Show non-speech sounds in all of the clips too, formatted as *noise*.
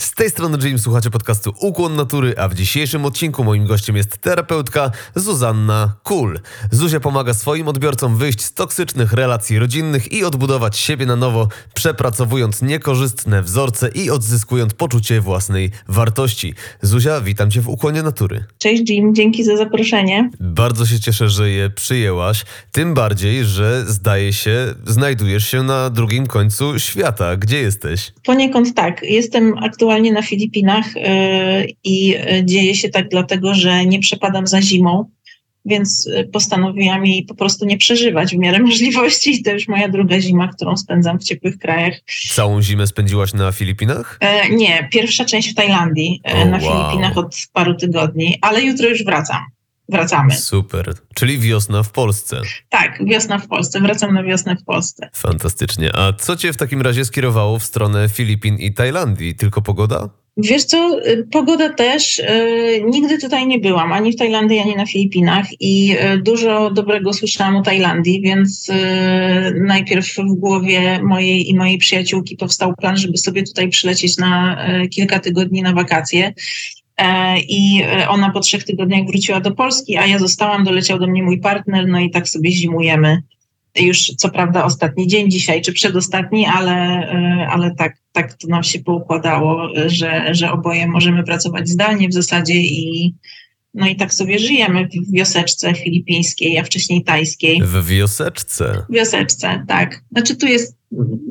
Z tej strony Jim, słuchacie podcastu Ukłon Natury, a w dzisiejszym odcinku moim gościem jest terapeutka Zuzanna Kul. Zuzia pomaga swoim odbiorcom wyjść z toksycznych relacji rodzinnych i odbudować siebie na nowo, przepracowując niekorzystne wzorce i odzyskując poczucie własnej wartości. Zuzia, witam Cię w Ukłonie Natury. Cześć Jim, dzięki za zaproszenie. Bardzo się cieszę, że je przyjęłaś, tym bardziej, że zdaje się, znajdujesz się na drugim końcu świata. Gdzie jesteś? Poniekąd tak. Jestem aktualnie aktualnie na Filipinach y, i dzieje się tak dlatego, że nie przepadam za zimą, więc postanowiłam jej po prostu nie przeżywać w miarę *laughs* możliwości. I to już moja druga zima, którą spędzam w ciepłych krajach. Całą zimę spędziłaś na Filipinach? E, nie, pierwsza część w Tajlandii, e, na wow. Filipinach od paru tygodni, ale jutro już wracam wracamy. Super. Czyli wiosna w Polsce. Tak, wiosna w Polsce. Wracam na wiosnę w Polsce. Fantastycznie. A co cię w takim razie skierowało w stronę Filipin i Tajlandii? Tylko pogoda? Wiesz co, y, pogoda też. Yy, nigdy tutaj nie byłam, ani w Tajlandii, ani na Filipinach i yy, dużo dobrego słyszałam o Tajlandii, więc yy, najpierw w głowie mojej i mojej przyjaciółki powstał plan, żeby sobie tutaj przylecieć na y, kilka tygodni na wakacje. E, I e, ona po trzech tygodniach wróciła do Polski, a ja zostałam, doleciał do mnie mój partner, no i tak sobie zimujemy. Już co prawda ostatni dzień dzisiaj, czy przedostatni, ale, e, ale tak, tak to nam się poukładało, że, że oboje możemy pracować zdalnie w zasadzie i, no i tak sobie żyjemy w wioseczce filipińskiej, a wcześniej tajskiej. W wioseczce? W wioseczce, tak. Znaczy tu jest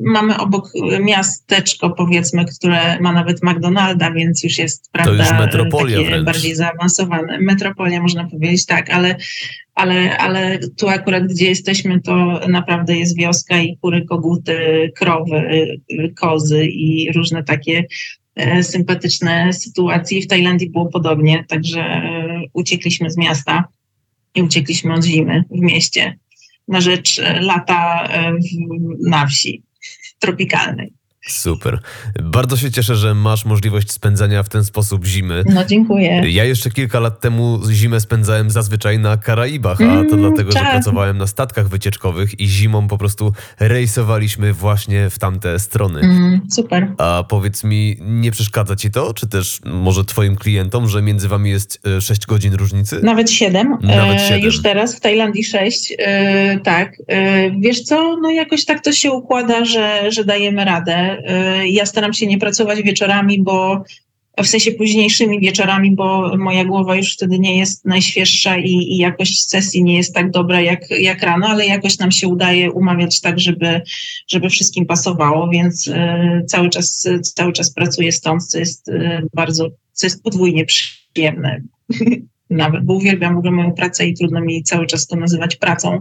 mamy obok miasteczko, powiedzmy, które ma nawet McDonalda, więc już jest, prawda, to już metropolia takie wręcz. bardziej zaawansowane. Metropolia, można powiedzieć, tak, ale, ale, ale tu akurat, gdzie jesteśmy, to naprawdę jest wioska i kury, koguty, krowy, kozy i różne takie e, sympatyczne sytuacje. W Tajlandii było podobnie, także e, uciekliśmy z miasta i uciekliśmy od zimy w mieście na rzecz e, lata e, na wsi tropikalnej. Super. Bardzo się cieszę, że masz możliwość spędzania w ten sposób zimy. No dziękuję. Ja jeszcze kilka lat temu zimę spędzałem zazwyczaj na Karaibach, a to mm, dlatego, że pracowałem na statkach wycieczkowych i zimą po prostu rejsowaliśmy właśnie w tamte strony. Mm, super. A powiedz mi, nie przeszkadza ci to, czy też może twoim klientom, że między wami jest 6 e, godzin różnicy? Nawet 7. Nawet 7. E, już teraz w Tajlandii 6. E, tak. E, wiesz co, no jakoś tak to się układa, że, że dajemy radę. Y, ja staram się nie pracować wieczorami, bo w sensie późniejszymi wieczorami, bo moja głowa już wtedy nie jest najświeższa i, i jakość sesji nie jest tak dobra jak, jak rano, ale jakoś nam się udaje umawiać tak, żeby, żeby wszystkim pasowało, więc y, cały, czas, cały czas pracuję stąd, co jest y, bardzo, co jest podwójnie przyjemne. *laughs* Nawet, bo uwielbiam w ogóle moją pracę i trudno mi cały czas to nazywać pracą.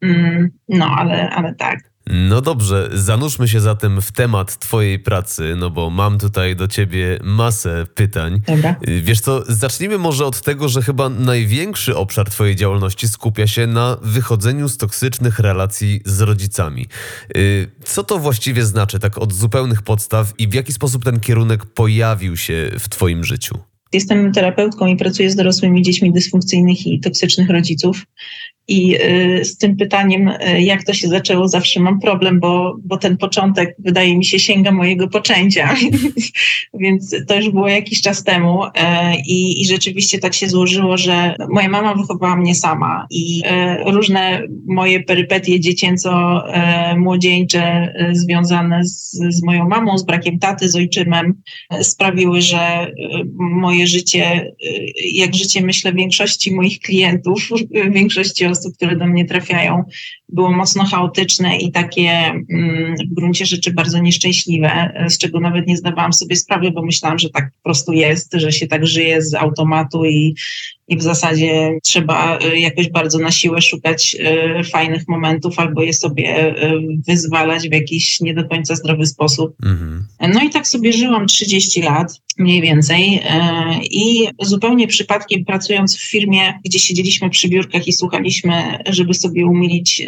Mm, no, ale, ale tak. No dobrze, zanurzmy się zatem w temat Twojej pracy, no bo mam tutaj do Ciebie masę pytań. Dobra. Wiesz co, zacznijmy może od tego, że chyba największy obszar Twojej działalności skupia się na wychodzeniu z toksycznych relacji z rodzicami. Y, co to właściwie znaczy, tak od zupełnych podstaw i w jaki sposób ten kierunek pojawił się w Twoim życiu? Jestem terapeutką i pracuję z dorosłymi dziećmi dysfunkcyjnych i toksycznych rodziców. I y, z tym pytaniem, y, jak to się zaczęło, zawsze mam problem, bo, bo ten początek wydaje mi się sięga mojego poczęcia, *laughs* więc to już było jakiś czas temu e, i, i rzeczywiście tak się złożyło, że moja mama wychowała mnie sama i różne moje perypetie dziecięco-młodzieńcze związane z, z moją mamą, z brakiem taty, z ojczymem sprawiły, że moje życie, jak życie myślę większości moich klientów, *laughs* większości osób, osób, które do mnie trafiają, było mocno chaotyczne i takie mm, w gruncie rzeczy bardzo nieszczęśliwe, z czego nawet nie zdawałam sobie sprawy, bo myślałam, że tak po prostu jest, że się tak żyje z automatu i, i w zasadzie trzeba y, jakoś bardzo na siłę szukać y, fajnych momentów albo je sobie y, wyzwalać w jakiś nie do końca zdrowy sposób. Mhm. No i tak sobie żyłam 30 lat mniej więcej i zupełnie przypadkiem pracując w firmie, gdzie siedzieliśmy przy biurkach i słuchaliśmy, żeby sobie umilić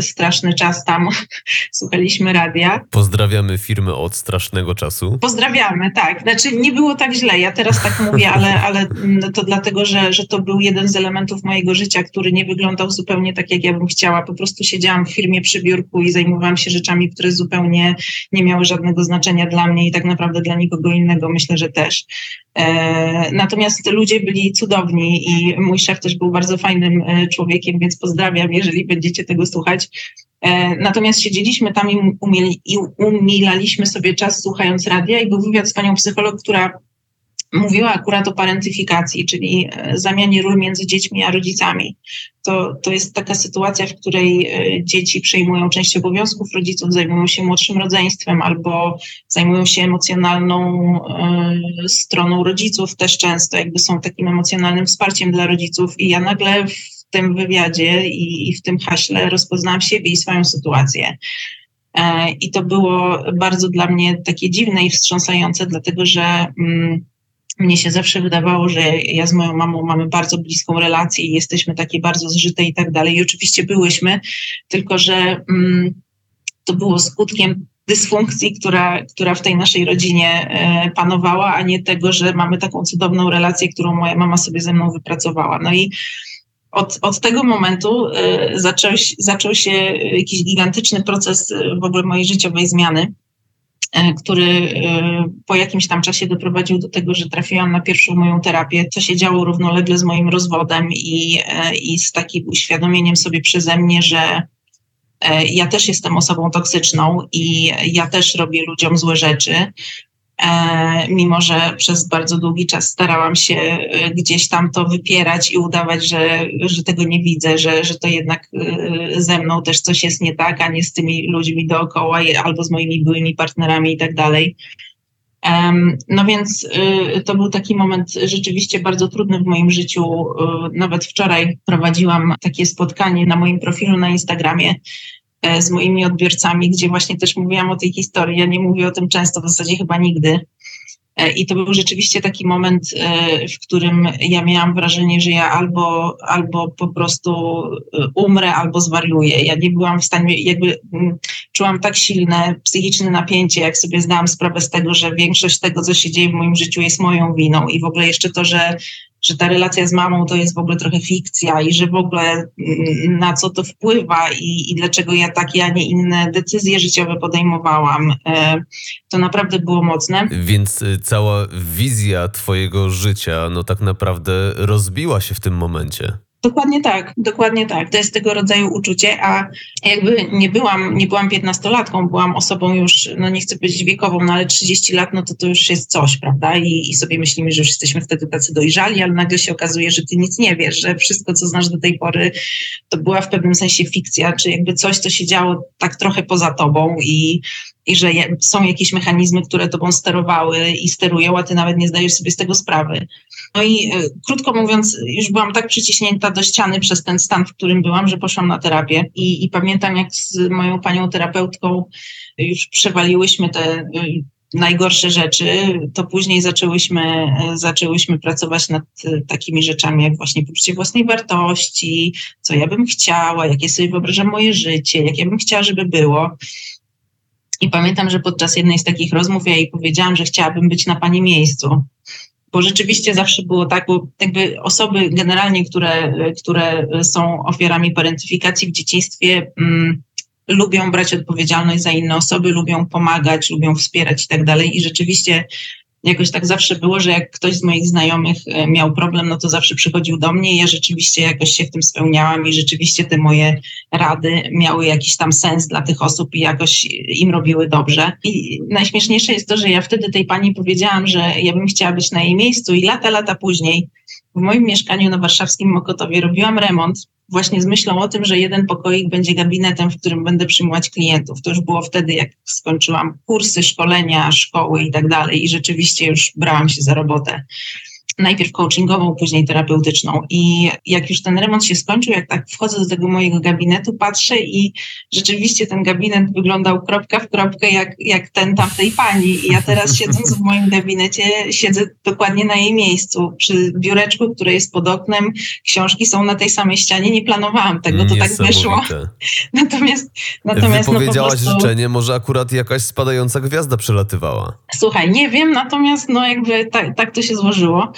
straszny czas tam, *laughs* słuchaliśmy radia. Pozdrawiamy firmę od strasznego czasu. Pozdrawiamy, tak. Znaczy nie było tak źle, ja teraz tak mówię, ale, ale mm, to dlatego, że że, to był jeden z elementów mojego życia, który nie wyglądał zupełnie tak, jak ja bym chciała. Po prostu siedziałam w firmie przy biurku i zajmowałam się rzeczami, które zupełnie nie miały żadnego znaczenia dla mnie i tak naprawdę dla nikogo innego myślę, że też. E, natomiast ludzie byli cudowni i mój szef też był bardzo fajnym e, człowiekiem, więc pozdrawiam, jeżeli będziecie tego słuchać. E, natomiast siedzieliśmy tam i, umieli, i umilaliśmy sobie czas słuchając radia i był wywiad z panią psycholog, która mówiła akurat o parentyfikacji, czyli e, zamianie ról między dziećmi a rodzicami. To, to jest taka sytuacja, w której e, dzieci przejmują część obowiązków rodziców, zajmują się młodszym rodzeństwem albo zajmują się emocjonalną y, stroną rodziców też często, jakby są takim emocjonalnym wsparciem dla rodziców i ja nagle w tym wywiadzie i, i w tym haśle rozpoznałam siebie i swoją sytuację. I to było bardzo dla mnie takie dziwne i wstrząsające, dlatego że mm, mnie się zawsze wydawało, że ja z moją mamą mamy bardzo bliską relację i jesteśmy takie bardzo zżyte i tak dalej. I oczywiście byłyśmy, tylko że mm, to było skutkiem dysfunkcji, która, która w tej naszej rodzinie e, panowała, a nie tego, że mamy taką cudowną relację, którą moja mama sobie ze mną wypracowała. No i od, od tego momentu e, zaczął, zaczął się jakiś gigantyczny proces e, w ogóle mojej życiowej zmiany E, który po jakimś tam czasie doprowadził do tego, że trafiłam na pierwszą moją terapię, co się działo równolegle z moim rozwodem i, i z takim uświadomieniem sobie przeze mnie, że ja też jestem osobą toksyczną i ja też robię ludziom złe rzeczy, mimo że przez bardzo długi czas starałam się e, gdzieś tam to wypierać i udawać, że, że tego nie widzę, że, że to jednak e, ze mną też coś jest nie tak, a nie z tymi ludźmi dookoła albo z moimi byłymi partnerami i tak dalej. No więc to był taki moment rzeczywiście bardzo trudny w moim życiu. Nawet wczoraj prowadziłam takie spotkanie na moim profilu na Instagramie E, z moimi odbiorcami, gdzie właśnie też mówiłam o tej historii. Ja nie mówię o tym często, w zasadzie chyba nigdy. E, I to był rzeczywiście taki moment, e, w którym ja miałam wrażenie, że ja albo, albo po prostu umrę, albo zwariuję. Ja nie byłam w stanie, jakby mm, czułam tak silne psychiczne napięcie, jak sobie zdałam sprawę z tego, że większość tego, co się dzieje w moim życiu, jest moją winą. I w ogóle jeszcze to, że że ta relacja z mamą to jest w ogóle trochę fikcja i że w ogóle mm, na co to wpływa i, i dlaczego ja takie, a nie inne decyzje życiowe podejmowałam. E, to naprawdę było mocne. Więc y, cała wizja Twojego życia, no tak naprawdę rozbiła się w tym momencie. Dokładnie tak, dokładnie tak. To jest tego rodzaju uczucie, a jakby nie byłam, nie byłam piętnastolatką, byłam osobą już, no nie chcę powiedzieć wiekową, no ale 30 lat, no to to już jest coś, prawda? I, I sobie myślimy, że już jesteśmy wtedy tacy dojrzali, ale nagle się okazuje, że ty nic nie wiesz, że wszystko, co znasz do tej pory, to była w pewnym sensie fikcja, czy jakby coś, co się działo tak trochę poza tobą i i że są jakieś mechanizmy, które tobą sterowały i sterują, a ty nawet nie zdajesz sobie z tego sprawy. No i y, krótko mówiąc, już byłam tak przyciśnięta do ściany przez ten stan, w którym byłam, że poszłam na terapię. I, i pamiętam, jak z moją panią terapeutką już przewaliłyśmy te y, najgorsze rzeczy, to później zaczęłyśmy, y, zaczęłyśmy pracować nad takimi rzeczami, jak właśnie poczucie własnej wartości, co ja bym chciała, jakie sobie wyobrażam moje życie, jak ja bym chciała, żeby było. I pamiętam, że podczas jednej z takich rozmów ja jej powiedziałam, że chciałabym być na pani miejscu. Bo rzeczywiście zawsze było tak, bo jakby osoby generalnie, które, które są ofiarami parentyfikacji w dzieciństwie, mm, lubią brać odpowiedzialność za inne osoby, lubią pomagać, lubią wspierać i tak dalej. I rzeczywiście jakoś tak zawsze było, że jak ktoś z moich znajomych e, miał problem, no to zawsze przychodził do mnie i ja rzeczywiście jakoś się w tym spełniałam i rzeczywiście te moje rady miały jakiś tam sens dla tych osób i jakoś im robiły dobrze. I najśmieszniejsze jest to, że ja wtedy tej pani powiedziałam, że ja bym chciała być na jej miejscu i lata, lata później w moim mieszkaniu na warszawskim Mokotowie robiłam remont właśnie z myślą o tym, że jeden pokoik będzie gabinetem, w którym będę przyjmować klientów. To już było wtedy, jak skończyłam kursy, szkolenia, szkoły i tak dalej i rzeczywiście już brałam się za robotę najpierw coachingową, później terapeutyczną. I jak już ten remont się skończył, jak tak wchodzę do tego mojego gabinetu, patrzę i rzeczywiście ten gabinet wyglądał kropka w kropkę jak, jak ten tamtej pani. I ja teraz *laughs* siedząc w moim gabinecie, siedzę dokładnie na jej miejscu, przy biureczku, które jest pod oknem, książki są na tej samej ścianie. Nie planowałam tego, to tak wyszło. *laughs* Natomiast, natomiast Wypowiedziałaś no prostu... życzenie, może akurat jakaś spadająca gwiazda przelatywała. Słuchaj, nie wiem, natomiast no jakby tak, tak to się złożyło.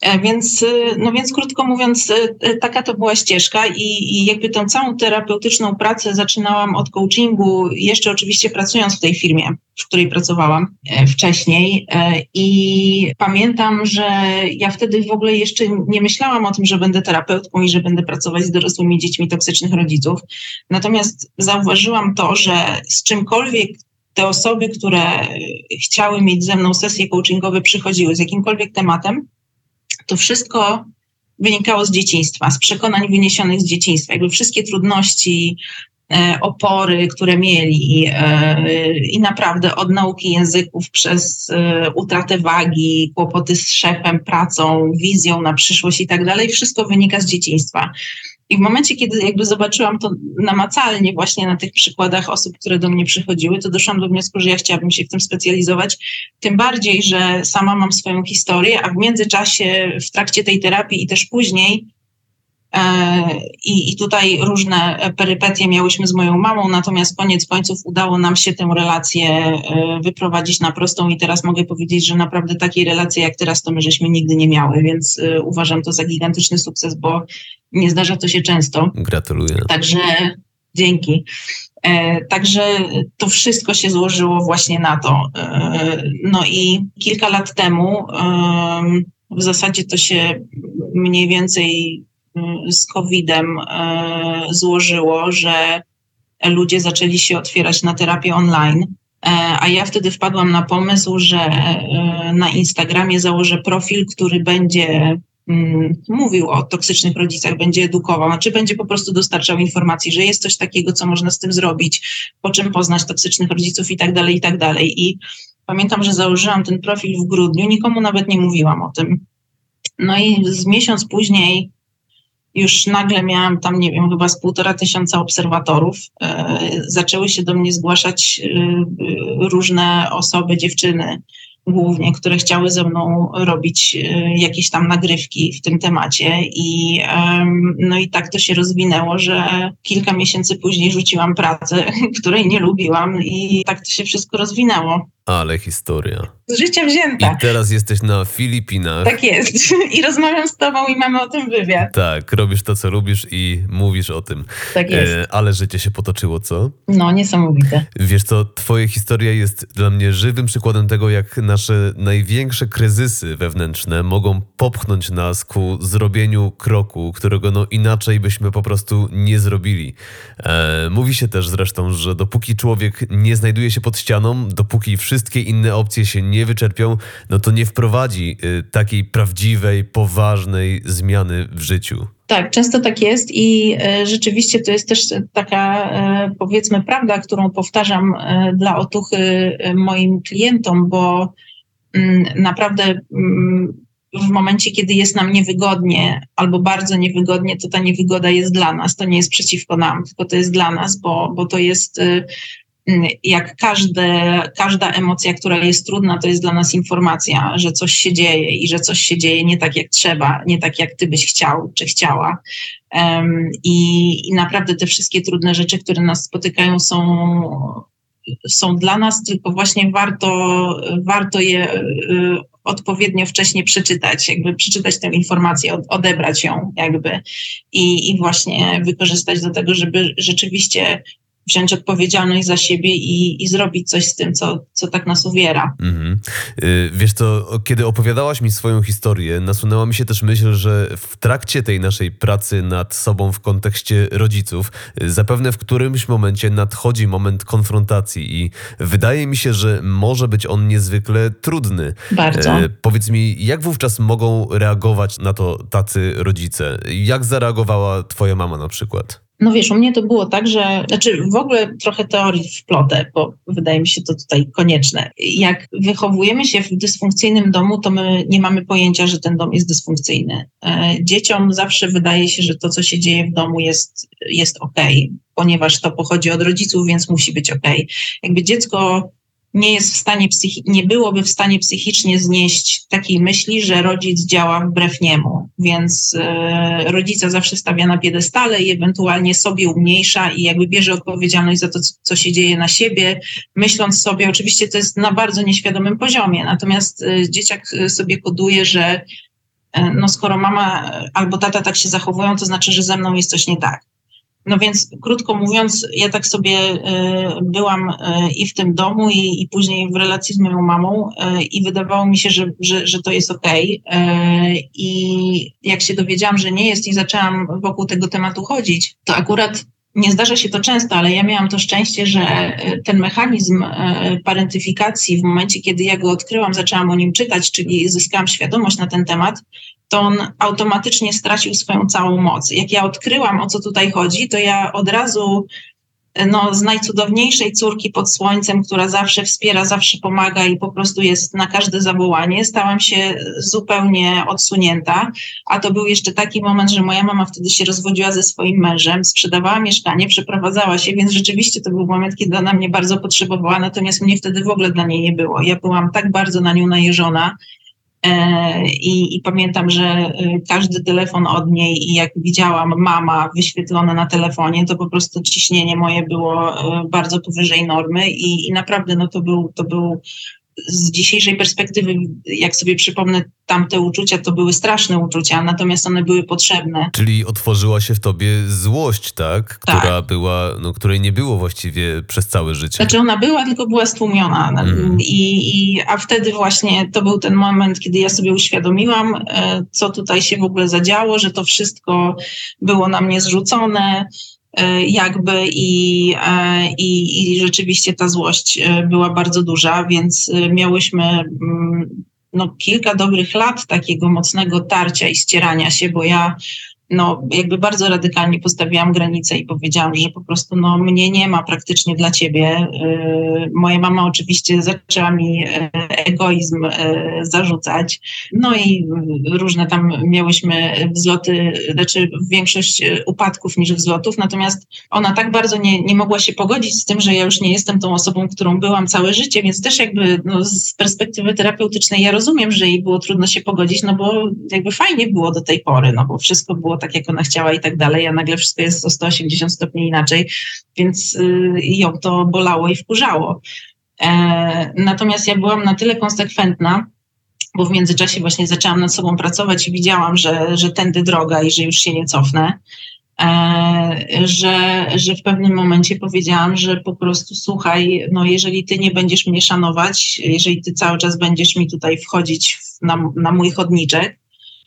E, więc, e, no więc krótko mówiąc, e, taka to była ścieżka i, i jakby tą całą terapeutyczną pracę zaczynałam od coachingu, jeszcze oczywiście pracując w tej firmie, w której pracowałam wcześniej. I pamiętam, że ja wtedy w ogóle jeszcze nie myślałam o tym, że będę terapeutką i że będę pracować z dorosłymi dziećmi toksycznych rodziców. Natomiast zauważyłam to, że z czymkolwiek te osoby, które chciały mieć ze mną sesje coachingowe, przychodziły z jakimkolwiek tematem, to wszystko wynikało z dzieciństwa, z przekonań wyniesionych z dzieciństwa. Jakby wszystkie trudności, e, opory, które mieli e, i naprawdę od nauki języków przez e, utratę wagi, kłopoty z szefem, pracą, wizją na przyszłość i tak dalej, wszystko wynika z dzieciństwa. I w momencie, kiedy jakby zobaczyłam to namacalnie właśnie na tych przykładach osób, które do mnie przychodziły, to doszłam do wniosku, że ja chciałabym się w tym specjalizować. Tym bardziej, że sama mam swoją historię, a w międzyczasie, w trakcie tej terapii i też później, i, I tutaj różne perypetie miałyśmy z moją mamą, natomiast koniec końców udało nam się tę relację e, wyprowadzić na prostą i teraz mogę powiedzieć, że naprawdę takiej relacji jak teraz to my żeśmy nigdy nie miały, więc e, uważam to za gigantyczny sukces, bo nie zdarza to się często. Gratuluję. Także dzięki. E, także to wszystko się złożyło właśnie na to. E, no i kilka lat temu e, w zasadzie to się mniej więcej z COVID-em e, złożyło, że ludzie zaczęli się otwierać na terapię online. E, a ja wtedy wpadłam na pomysł, że e, na Instagramie założę profil, który będzie Mm, mówił o toksycznych rodzicach, będzie edukował, czy będzie po prostu dostarczał informacji, że jest coś takiego, co można z tym zrobić, po czym poznać toksycznych rodziców i tak dalej, i tak dalej. I pamiętam, że założyłam ten profil w grudniu, nikomu nawet nie mówiłam o tym. No i z miesiąc później już nagle miałam tam, nie wiem, chyba z półtora tysiąca obserwatorów. E, zaczęły się do mnie zgłaszać e, różne osoby, dziewczyny, głównie, które chciały ze mną robić e, jakieś tam nagrywki w tym temacie i no i tak to się rozwinęło, że kilka miesięcy później rzuciłam pracę, *laughs* której nie lubiłam i tak to się wszystko rozwinęło. Ale historia. Z życia wzięta. I teraz jesteś na Filipinach. Tak jest. *laughs* I rozmawiam z tobą i mamy o tym wywiad. Tak, robisz to, co lubisz i mówisz o tym. Tak jest. E, ale życie się potoczyło, co? No, niesamowite. Wiesz co, twoja historia jest dla mnie żywym przykładem tego, jak nasze największe kryzysy wewnętrzne mogą popchnąć nas ku zrobieniu kroku, którego no inaczej byśmy po prostu nie zrobili. E, mówi się też zresztą, że dopóki człowiek nie znajduje się pod ścianą, dopóki wszystko wszystkie inne opcje się nie wyczerpią, no to nie wprowadzi y, takiej prawdziwej, poważnej zmiany w życiu. Tak, często tak jest i y, rzeczywiście to jest też taka, y, powiedzmy, prawda, którą powtarzam dla otuchy moim klientom, bo mm, naprawdę mm, w momencie, kiedy jest nam niewygodnie albo bardzo niewygodnie, to ta niewygoda jest dla nas, to nie jest przeciwko nam, tylko to jest dla nas, bo, bo to jest jak każde, każda emocja, która jest trudna, to jest dla nas informacja, że coś się dzieje i że coś się dzieje nie tak jak trzeba, nie tak jak ty byś chciał czy chciała. Um, i, I naprawdę te wszystkie trudne rzeczy, które nas spotykają, są, są dla nas, tylko właśnie warto, warto je y, odpowiednio wcześnie przeczytać, jakby przeczytać tę informację, odebrać ją jakby i, i właśnie wykorzystać do tego, żeby rzeczywiście wziąć odpowiedzialność za siebie i, i zrobić coś z tym, co, co tak nas uwiera. Mhm. Y, wiesz to, kiedy opowiadałaś mi swoją historię, nasunęła mi się też myśl, że w trakcie tej naszej pracy nad sobą w kontekście rodziców, y, zapewne w którymś momencie nadchodzi moment konfrontacji i wydaje mi się, że może być on niezwykle trudny. Bardzo. Y, powiedz mi, jak wówczas mogą reagować na to tacy rodzice? Jak zareagowała twoja mama na przykład? No wiesz, u mnie to było tak, że, znaczy w ogóle trochę teorii w plotę, bo wydaje mi się to tutaj konieczne. Jak wychowujemy się w dysfunkcyjnym domu, to my nie mamy pojęcia, że ten dom jest dysfunkcyjny. E, dzieciom zawsze wydaje się, że to, co się dzieje w domu jest, jest ok, ponieważ to pochodzi od rodziców, więc musi być ok. Jakby dziecko nie jest w stanie psychi- nie byłoby w stanie psychicznie znieść takiej myśli, że rodzic działa wbrew niemu. Więc e, rodzica zawsze stawia na piedestale i ewentualnie sobie umniejsza i jakby bierze odpowiedzialność za to, co się dzieje na siebie, myśląc sobie, oczywiście to jest na bardzo nieświadomym poziomie, natomiast e, dzieciak sobie koduje, że e, no skoro mama albo tata tak się zachowują, to znaczy, że ze mną jest coś nie tak. No więc krótko mówiąc, ja tak sobie e, byłam e, i w tym domu, i, i później w relacji z moją mamą, e, i wydawało mi się, że, że, że to jest okej. Okay. I jak się dowiedziałam, że nie jest, i zaczęłam wokół tego tematu chodzić, to akurat nie zdarza się to często, ale ja miałam to szczęście, że ten mechanizm parentyfikacji w momencie, kiedy ja go odkryłam, zaczęłam o nim czytać, czyli zyskałam świadomość na ten temat, to on automatycznie stracił swoją całą moc. Jak ja odkryłam, o co tutaj chodzi, to ja od razu no, z najcudowniejszej córki pod słońcem, która zawsze wspiera, zawsze pomaga i po prostu jest na każde zawołanie, stałam się zupełnie odsunięta. A to był jeszcze taki moment, że moja mama wtedy się rozwodziła ze swoim mężem, sprzedawała mieszkanie, przeprowadzała się, więc rzeczywiście to był moment, kiedy ona mnie bardzo potrzebowała, natomiast mnie wtedy w ogóle dla niej nie było. Ja byłam tak bardzo na nią najeżona I, I, pamiętam, że e, każdy telefon od niej i jak widziałam mama wyświetlona na telefonie, to po prostu ciśnienie moje było e, bardzo powyżej normy i, i naprawdę no to był, to był z dzisiejszej perspektywy, jak sobie przypomnę tamte uczucia, to były straszne uczucia, natomiast one były potrzebne. Czyli otworzyła się w tobie złość, tak? Która tak. była, no, której nie było właściwie przez całe życie. Znaczy ona była, tylko była stłumiona. Mm. I, I, a wtedy właśnie to był ten moment, kiedy ja sobie uświadomiłam, e, co tutaj się w ogóle zadziało, że to wszystko było na mnie zrzucone, jakby i, e, i, i rzeczywiście ta złość e, była bardzo duża, więc miałyśmy mm, no, kilka dobrych lat takiego mocnego tarcia i ścierania się, bo ja no, jakby bardzo radykalnie postawiłam granicę i powiedziałam, że po prostu no, mnie nie ma praktycznie dla ciebie. Y, moja mama oczywiście zaczęła mi y, egoizm y, zarzucać. No i różne tam miałyśmy wzloty, znaczy większość upadków niż wzlotów, natomiast ona tak bardzo nie, nie mogła się pogodzić z tym, że ja już nie jestem tą osobą, którą byłam całe życie, więc też jakby no, z perspektywy terapeutycznej ja rozumiem, że jej było trudno się pogodzić, no bo jakby fajnie było do tej pory, no bo wszystko było tak, jak ona chciała i tak dalej, a nagle wszystko jest o 180 stopni inaczej, więc y, ją to bolało i wkurzało. E, natomiast ja byłam na tyle konsekwentna, bo w międzyczasie właśnie zaczęłam nad sobą pracować i widziałam, że, że tędy droga i że już się nie cofnę, e, że, że w pewnym momencie powiedziałam, że po prostu słuchaj, no jeżeli ty nie będziesz mnie szanować, jeżeli ty cały czas będziesz mi tutaj wchodzić na, na mój chodniczek,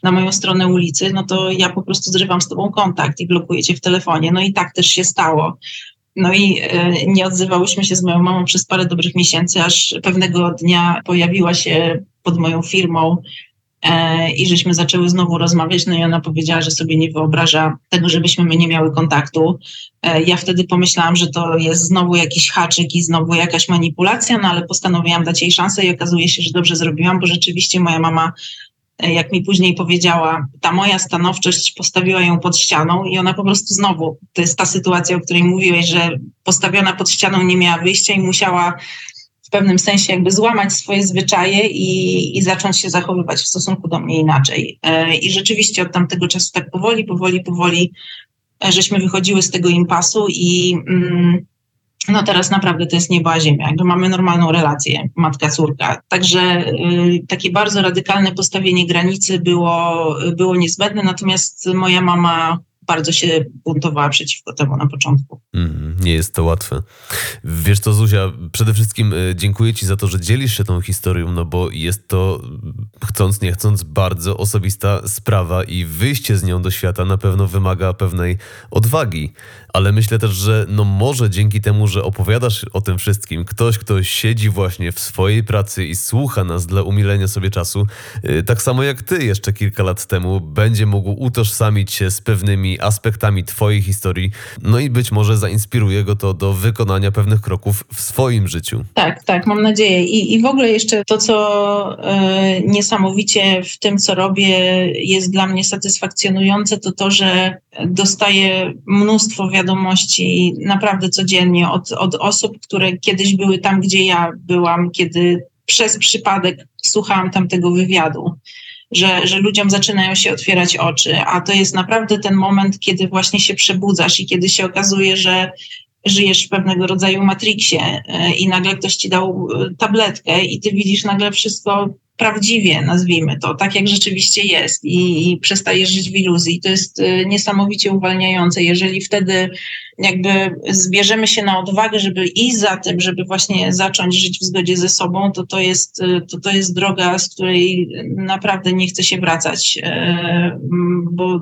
na moją stronę ulicy, no to ja po prostu zrywam z tobą kontakt i blokuję cię w telefonie. No i tak też się stało. No i e, nie odzywałyśmy się z moją mamą przez parę dobrych miesięcy, aż pewnego dnia pojawiła się pod moją firmą e, i żeśmy zaczęły znowu rozmawiać, no i ona powiedziała, że sobie nie wyobraża tego, żebyśmy my nie miały kontaktu. E, ja wtedy pomyślałam, że to jest znowu jakiś haczyk i znowu jakaś manipulacja, no ale postanowiłam dać jej szansę i okazuje się, że dobrze zrobiłam, bo rzeczywiście moja mama jak mi później powiedziała, ta moja stanowczość postawiła ją pod ścianą i ona po prostu znowu, to jest ta sytuacja, o której mówiłeś, że postawiona pod ścianą nie miała wyjścia i musiała w pewnym sensie jakby złamać swoje zwyczaje i, i zacząć się zachowywać w stosunku do mnie inaczej. E, I rzeczywiście od tamtego czasu tak powoli, powoli, powoli e, żeśmy wychodziły z tego impasu i mm, no teraz naprawdę to jest niebo a ziemia, jakby mamy normalną relację matka-córka. Także y, takie bardzo radykalne postawienie granicy było, było niezbędne, natomiast moja mama bardzo się buntowała przeciwko temu na początku. Mm, nie jest to łatwe. Wiesz co, Zuzia, przede wszystkim y, dziękuję Ci za to, że dzielisz się tą historią, no bo jest to, chcąc nie chcąc, bardzo osobista sprawa i wyjście z nią do świata na pewno wymaga pewnej odwagi. Ale myślę też, że no może dzięki temu, że opowiadasz o tym wszystkim, ktoś, kto siedzi właśnie w swojej pracy i słucha nas dla umilenia sobie czasu, y, tak samo jak Ty jeszcze kilka lat temu, będzie mógł utożsamić się z pewnymi aspektami Twojej historii, no i być może zainspiruje go to do wykonania pewnych kroków w swoim życiu. Tak, tak, mam nadzieję. I, i w ogóle jeszcze to, co e, niesamowicie w tym, co robię, jest dla mnie satysfakcjonujące, to to, że dostaję mnóstwo wiadomości naprawdę codziennie od, od osób, które kiedyś były tam, gdzie ja byłam, kiedy przez przypadek słuchałam tamtego wywiadu że, że ludziom zaczynają się otwierać oczy, a to jest naprawdę ten moment, kiedy właśnie się przebudzasz i kiedy się okazuje, że żyjesz w pewnego rodzaju matriksie e, i nagle ktoś ci dał e, tabletkę i ty widzisz nagle wszystko prawdziwie, nazwijmy to, tak jak rzeczywiście jest i, i przestajesz żyć w iluzji. To jest e, niesamowicie uwalniające, jeżeli wtedy jakby zbierzemy się na odwagę, żeby iść za tym, żeby właśnie zacząć żyć w zgodzie ze sobą, to to jest, to, to jest droga, z której naprawdę nie chce się wracać, bo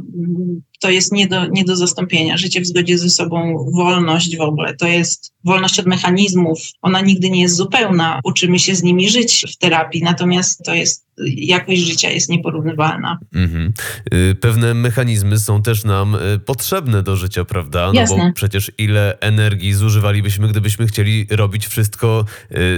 to jest nie do, nie do zastąpienia. Życie w zgodzie ze sobą, wolność w ogóle, to jest wolność od mechanizmów. Ona nigdy nie jest zupełna. Uczymy się z nimi żyć w terapii, natomiast to jest jakość życia jest nieporównywalna. Mhm. Y, pewne mechanizmy są też nam y, potrzebne do życia, prawda? No Jasne. bo przecież ile energii zużywalibyśmy, gdybyśmy chcieli robić wszystko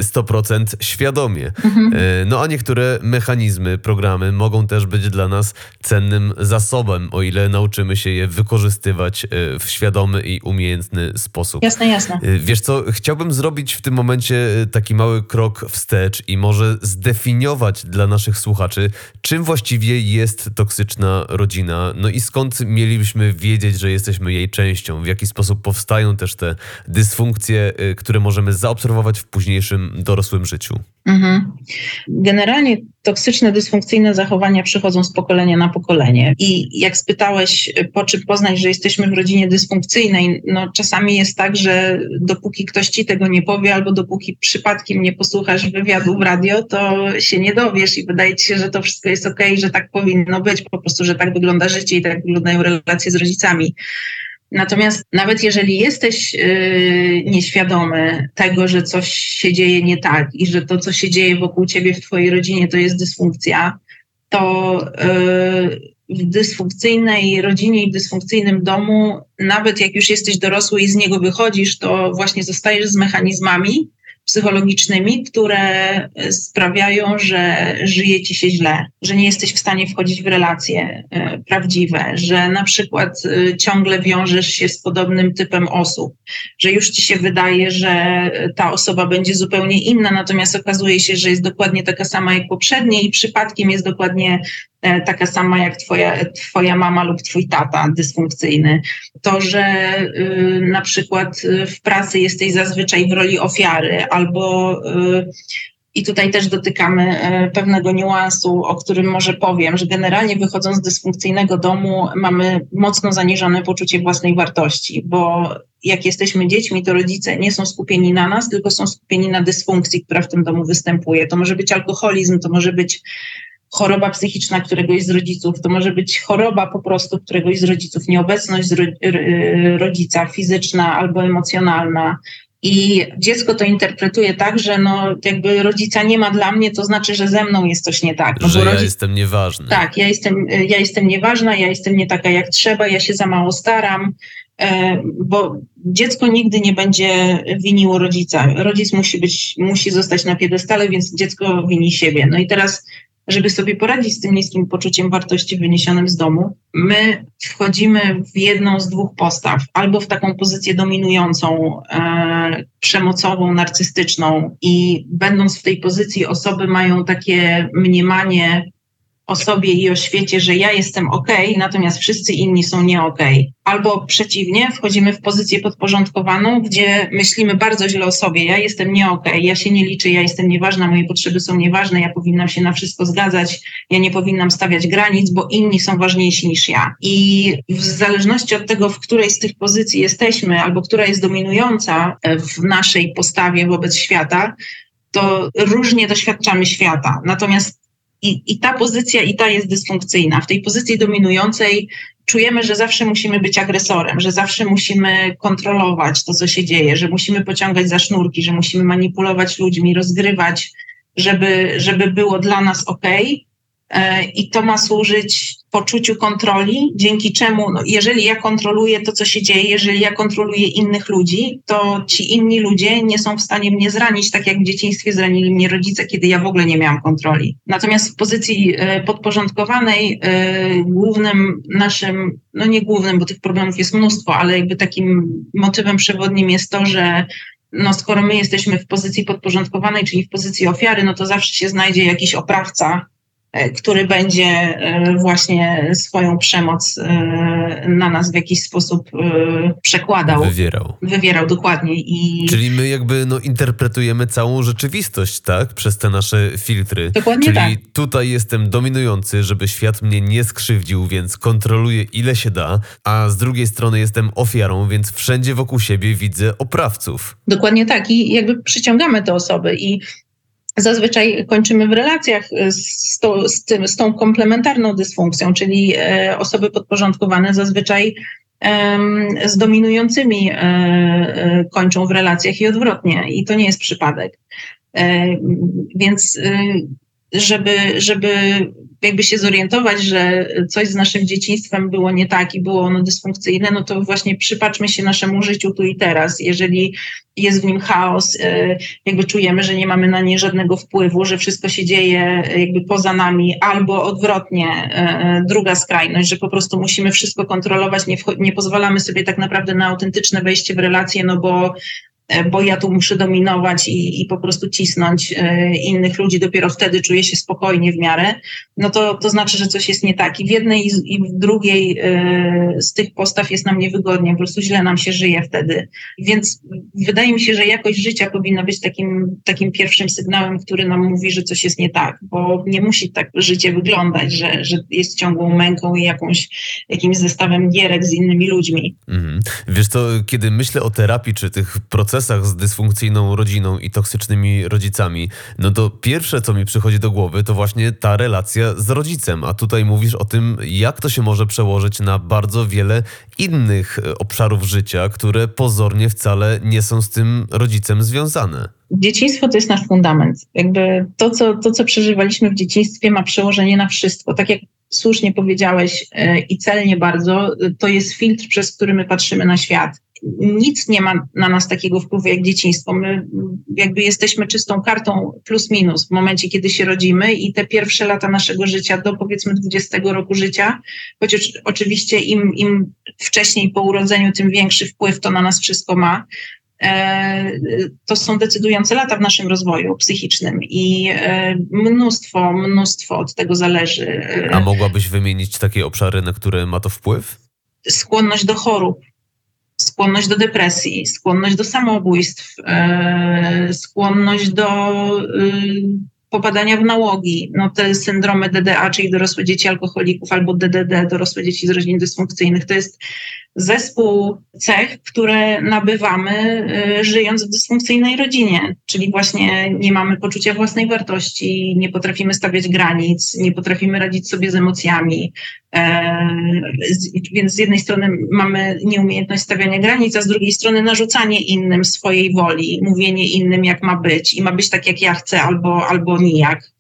100% y, świadomie. Mhm. No a niektóre mechanizmy, programy mogą też być dla nas cennym zasobem, o ile nauczymy się je wykorzystywać w świadomy i umiejętny sposób. Jasne, jasne. Wiesz co, chciałbym zrobić w tym momencie taki mały krok wstecz i może zdefiniować dla naszych naszych słuchaczy, czym właściwie jest toksyczna rodzina, no i skąd mielibyśmy wiedzieć, że jesteśmy jej częścią, w jaki sposób powstają też te dysfunkcje, y, które możemy zaobserwować w późniejszym dorosłym życiu. Mhm. Generalnie toksyczne, dysfunkcyjne zachowania przychodzą z pokolenia na pokolenie. I jak spytałeś, po czym poznać, że jesteśmy w rodzinie dysfunkcyjnej, no czasami jest tak, że dopóki ktoś ci tego nie powie, albo dopóki przypadkiem nie posłuchasz wywiadu w radio, to się nie dowiesz i wydaje ci się, że to wszystko jest ok, że tak powinno być, po prostu, że tak wygląda życie i tak wyglądają relacje z rodzicami. Natomiast nawet jeżeli jesteś yy, nieświadomy tego, że coś się dzieje nie tak i że to, co się dzieje wokół ciebie w twojej rodzinie, to jest dysfunkcja, to yy, w dysfunkcyjnej rodzinie i w dysfunkcyjnym domu, nawet jak już jesteś dorosły i z niego wychodzisz, to właśnie zostajesz z mechanizmami, psychologicznymi, które sprawiają, że żyje ci się źle, że nie jesteś w stanie wchodzić w relacje e, prawdziwe, że na przykład e, ciągle wiążesz się z podobnym typem osób, że już ci się wydaje, że ta osoba będzie zupełnie inna, natomiast okazuje się, że jest dokładnie taka sama jak poprzednie i przypadkiem jest dokładnie E, taka sama jak twoja, twoja mama lub twój tata dysfunkcyjny. To, że y, na przykład y, w pracy jesteś zazwyczaj w roli ofiary albo y, i tutaj też dotykamy pewnego niuansu, o którym może powiem, że generalnie wychodząc z dysfunkcyjnego domu mamy mocno zaniżone poczucie własnej wartości, bo jak jesteśmy dziećmi, to rodzice nie są skupieni na nas, tylko są skupieni na dysfunkcji, która w tym domu występuje. To może być alkoholizm, to może być choroba psychiczna któregoś z rodziców, to może być choroba po prostu któregoś z rodziców, nieobecność z rodzica fizyczna albo emocjonalna. I dziecko to interpretuje tak, że no, jakby rodzica nie ma dla mnie, to znaczy, że ze mną jest coś nie tak. No, że ja rodzic... jestem nieważny. Tak, ja jestem, ja jestem nieważna, ja jestem nie taka jak trzeba, ja się za mało staram, e, bo dziecko nigdy nie będzie winiło rodzica. Rodzic musi być, musi zostać na piedestale, więc dziecko wini siebie. No i teraz żeby sobie poradzić z tym niskim poczuciem wartości wyniesionym z domu, my wchodzimy w jedną z dwóch postaw, albo w taką pozycję dominującą, e, przemocową, narcystyczną, i będąc w tej pozycji, osoby mają takie mniemanie, o sobie i o świecie, że ja jestem ok, natomiast wszyscy inni są nie ok. Albo przeciwnie, wchodzimy w pozycję podporządkowaną, gdzie myślimy bardzo źle o sobie. Ja jestem nie ok, ja się nie liczę, ja jestem nieważna, moje potrzeby są nieważne, ja powinnam się na wszystko zgadzać, ja nie powinnam stawiać granic, bo inni są ważniejsi niż ja. I w zależności od tego, w której z tych pozycji jesteśmy, albo która jest dominująca w naszej postawie wobec świata, to różnie doświadczamy świata. Natomiast i, I ta pozycja i ta jest dysfunkcyjna. W tej pozycji dominującej czujemy, że zawsze musimy być agresorem, że zawsze musimy kontrolować to, co się dzieje, że musimy pociągać za sznurki, że musimy manipulować ludźmi, rozgrywać, żeby, żeby było dla nas ok. E, I to ma służyć poczuciu kontroli, dzięki czemu, no, jeżeli ja kontroluję to, co się dzieje, jeżeli ja kontroluję innych ludzi, to ci inni ludzie nie są w stanie mnie zranić, tak jak w dzieciństwie zranili mnie rodzice, kiedy ja w ogóle nie miałam kontroli. Natomiast w pozycji e, podporządkowanej, e, głównym naszym, no nie głównym, bo tych problemów jest mnóstwo, ale jakby takim motywem przewodnim jest to, że no skoro my jesteśmy w pozycji podporządkowanej, czyli w pozycji ofiary, no to zawsze się znajdzie jakiś oprawca, który będzie e, właśnie swoją przemoc e, na nas w jakiś sposób przekładał. Wywierał. Wywierał, dokładnie. I... Czyli my jakby no, interpretujemy całą rzeczywistość, tak? Przez te nasze filtry. Dokładnie Czyli tak. tutaj jestem dominujący, żeby świat mnie nie skrzywdził, więc kontroluję ile się da, a z drugiej strony jestem ofiarą, więc wszędzie wokół siebie widzę oprawców. Dokładnie tak. I jakby przyciągamy te osoby i zazwyczaj kończymy w relacjach z, to, z, tym, z tą komplementarną dysfunkcją, czyli e, osoby podporządkowane zazwyczaj z dominującymi e, e, kończą w relacjach i odwrotnie. I to nie jest przypadek. Więc żeby, żeby jakby się zorientować, że coś z naszym dzieciństwem było nie tak i było ono dysfunkcyjne, no to właśnie przypatrzmy się naszemu życiu tu i teraz. Jeżeli jest w nim chaos, e, jakby czujemy, że nie mamy na nie żadnego wpływu, że wszystko się dzieje jakby poza nami, albo odwrotnie, e, druga skrajność, że po prostu musimy wszystko kontrolować, nie, nie pozwalamy sobie tak naprawdę na autentyczne wejście w relacje, no bo E, bo ja tu muszę dominować i, i po prostu cisnąć e, innych ludzi, dopiero wtedy czuję się spokojnie w miarę, no to, to znaczy, że coś jest nie tak. I w jednej i w drugiej e, z tych postaw jest nam niewygodnie, po prostu źle nam się żyje wtedy. Więc wydaje mi się, że jakość życia powinna być takim, takim pierwszym sygnałem, który nam mówi, że coś jest nie tak, bo nie musi tak życie wyglądać, że, że jest ciągłą męką i jakąś, jakimś zestawem gierek z innymi ludźmi. Mhm. Wiesz co, kiedy myślę o terapii czy tych procesach, procesach z dysfunkcyjną rodziną i toksycznymi rodzicami, no to pierwsze, co mi przychodzi do głowy, to właśnie ta relacja z rodzicem. A tutaj mówisz o tym, jak to się może przełożyć na bardzo wiele innych e, obszarów życia, które pozornie wcale nie są z tym rodzicem związane. Dzieciństwo to jest nasz fundament. Jakby to co, to, co przeżywaliśmy w dzieciństwie, ma przełożenie na wszystko. Tak jak słusznie powiedziałeś e, i celnie bardzo, to jest filtr, przez który my patrzymy na świat nic nie ma na nas takiego wpływu jak dzieciństwo. My jakby jesteśmy czystą kartą plus minus w momencie, kiedy się rodzimy i te pierwsze lata naszego życia do powiedzmy 20 roku życia, chociaż oczywiście im, im wcześniej po urodzeniu, tym większy wpływ to na nas wszystko ma. E, to są decydujące lata w naszym rozwoju psychicznym i e, mnóstwo, mnóstwo od tego zależy. A mogłabyś wymienić takie obszary, na które ma to wpływ? Skłonność do chorób, skłonność do depresji, skłonność do samobójstw, e, skłonność do y, popadania w nałogi. No te syndromy DDA, czyli dorosłe dzieci alkoholików, albo DDD, dorosłe dzieci z rodzin dysfunkcyjnych, to jest zespół cech, które nabywamy y, żyjąc w dysfunkcyjnej rodzinie, czyli właśnie nie mamy poczucia własnej wartości, nie potrafimy stawiać granic, nie potrafimy radzić sobie z emocjami. E, więc z jednej strony mamy nieumiejętność stawiania granic, a z drugiej strony narzucanie innym swojej woli, mówienie innym jak ma być i ma być tak jak ja chcę albo, albo nijak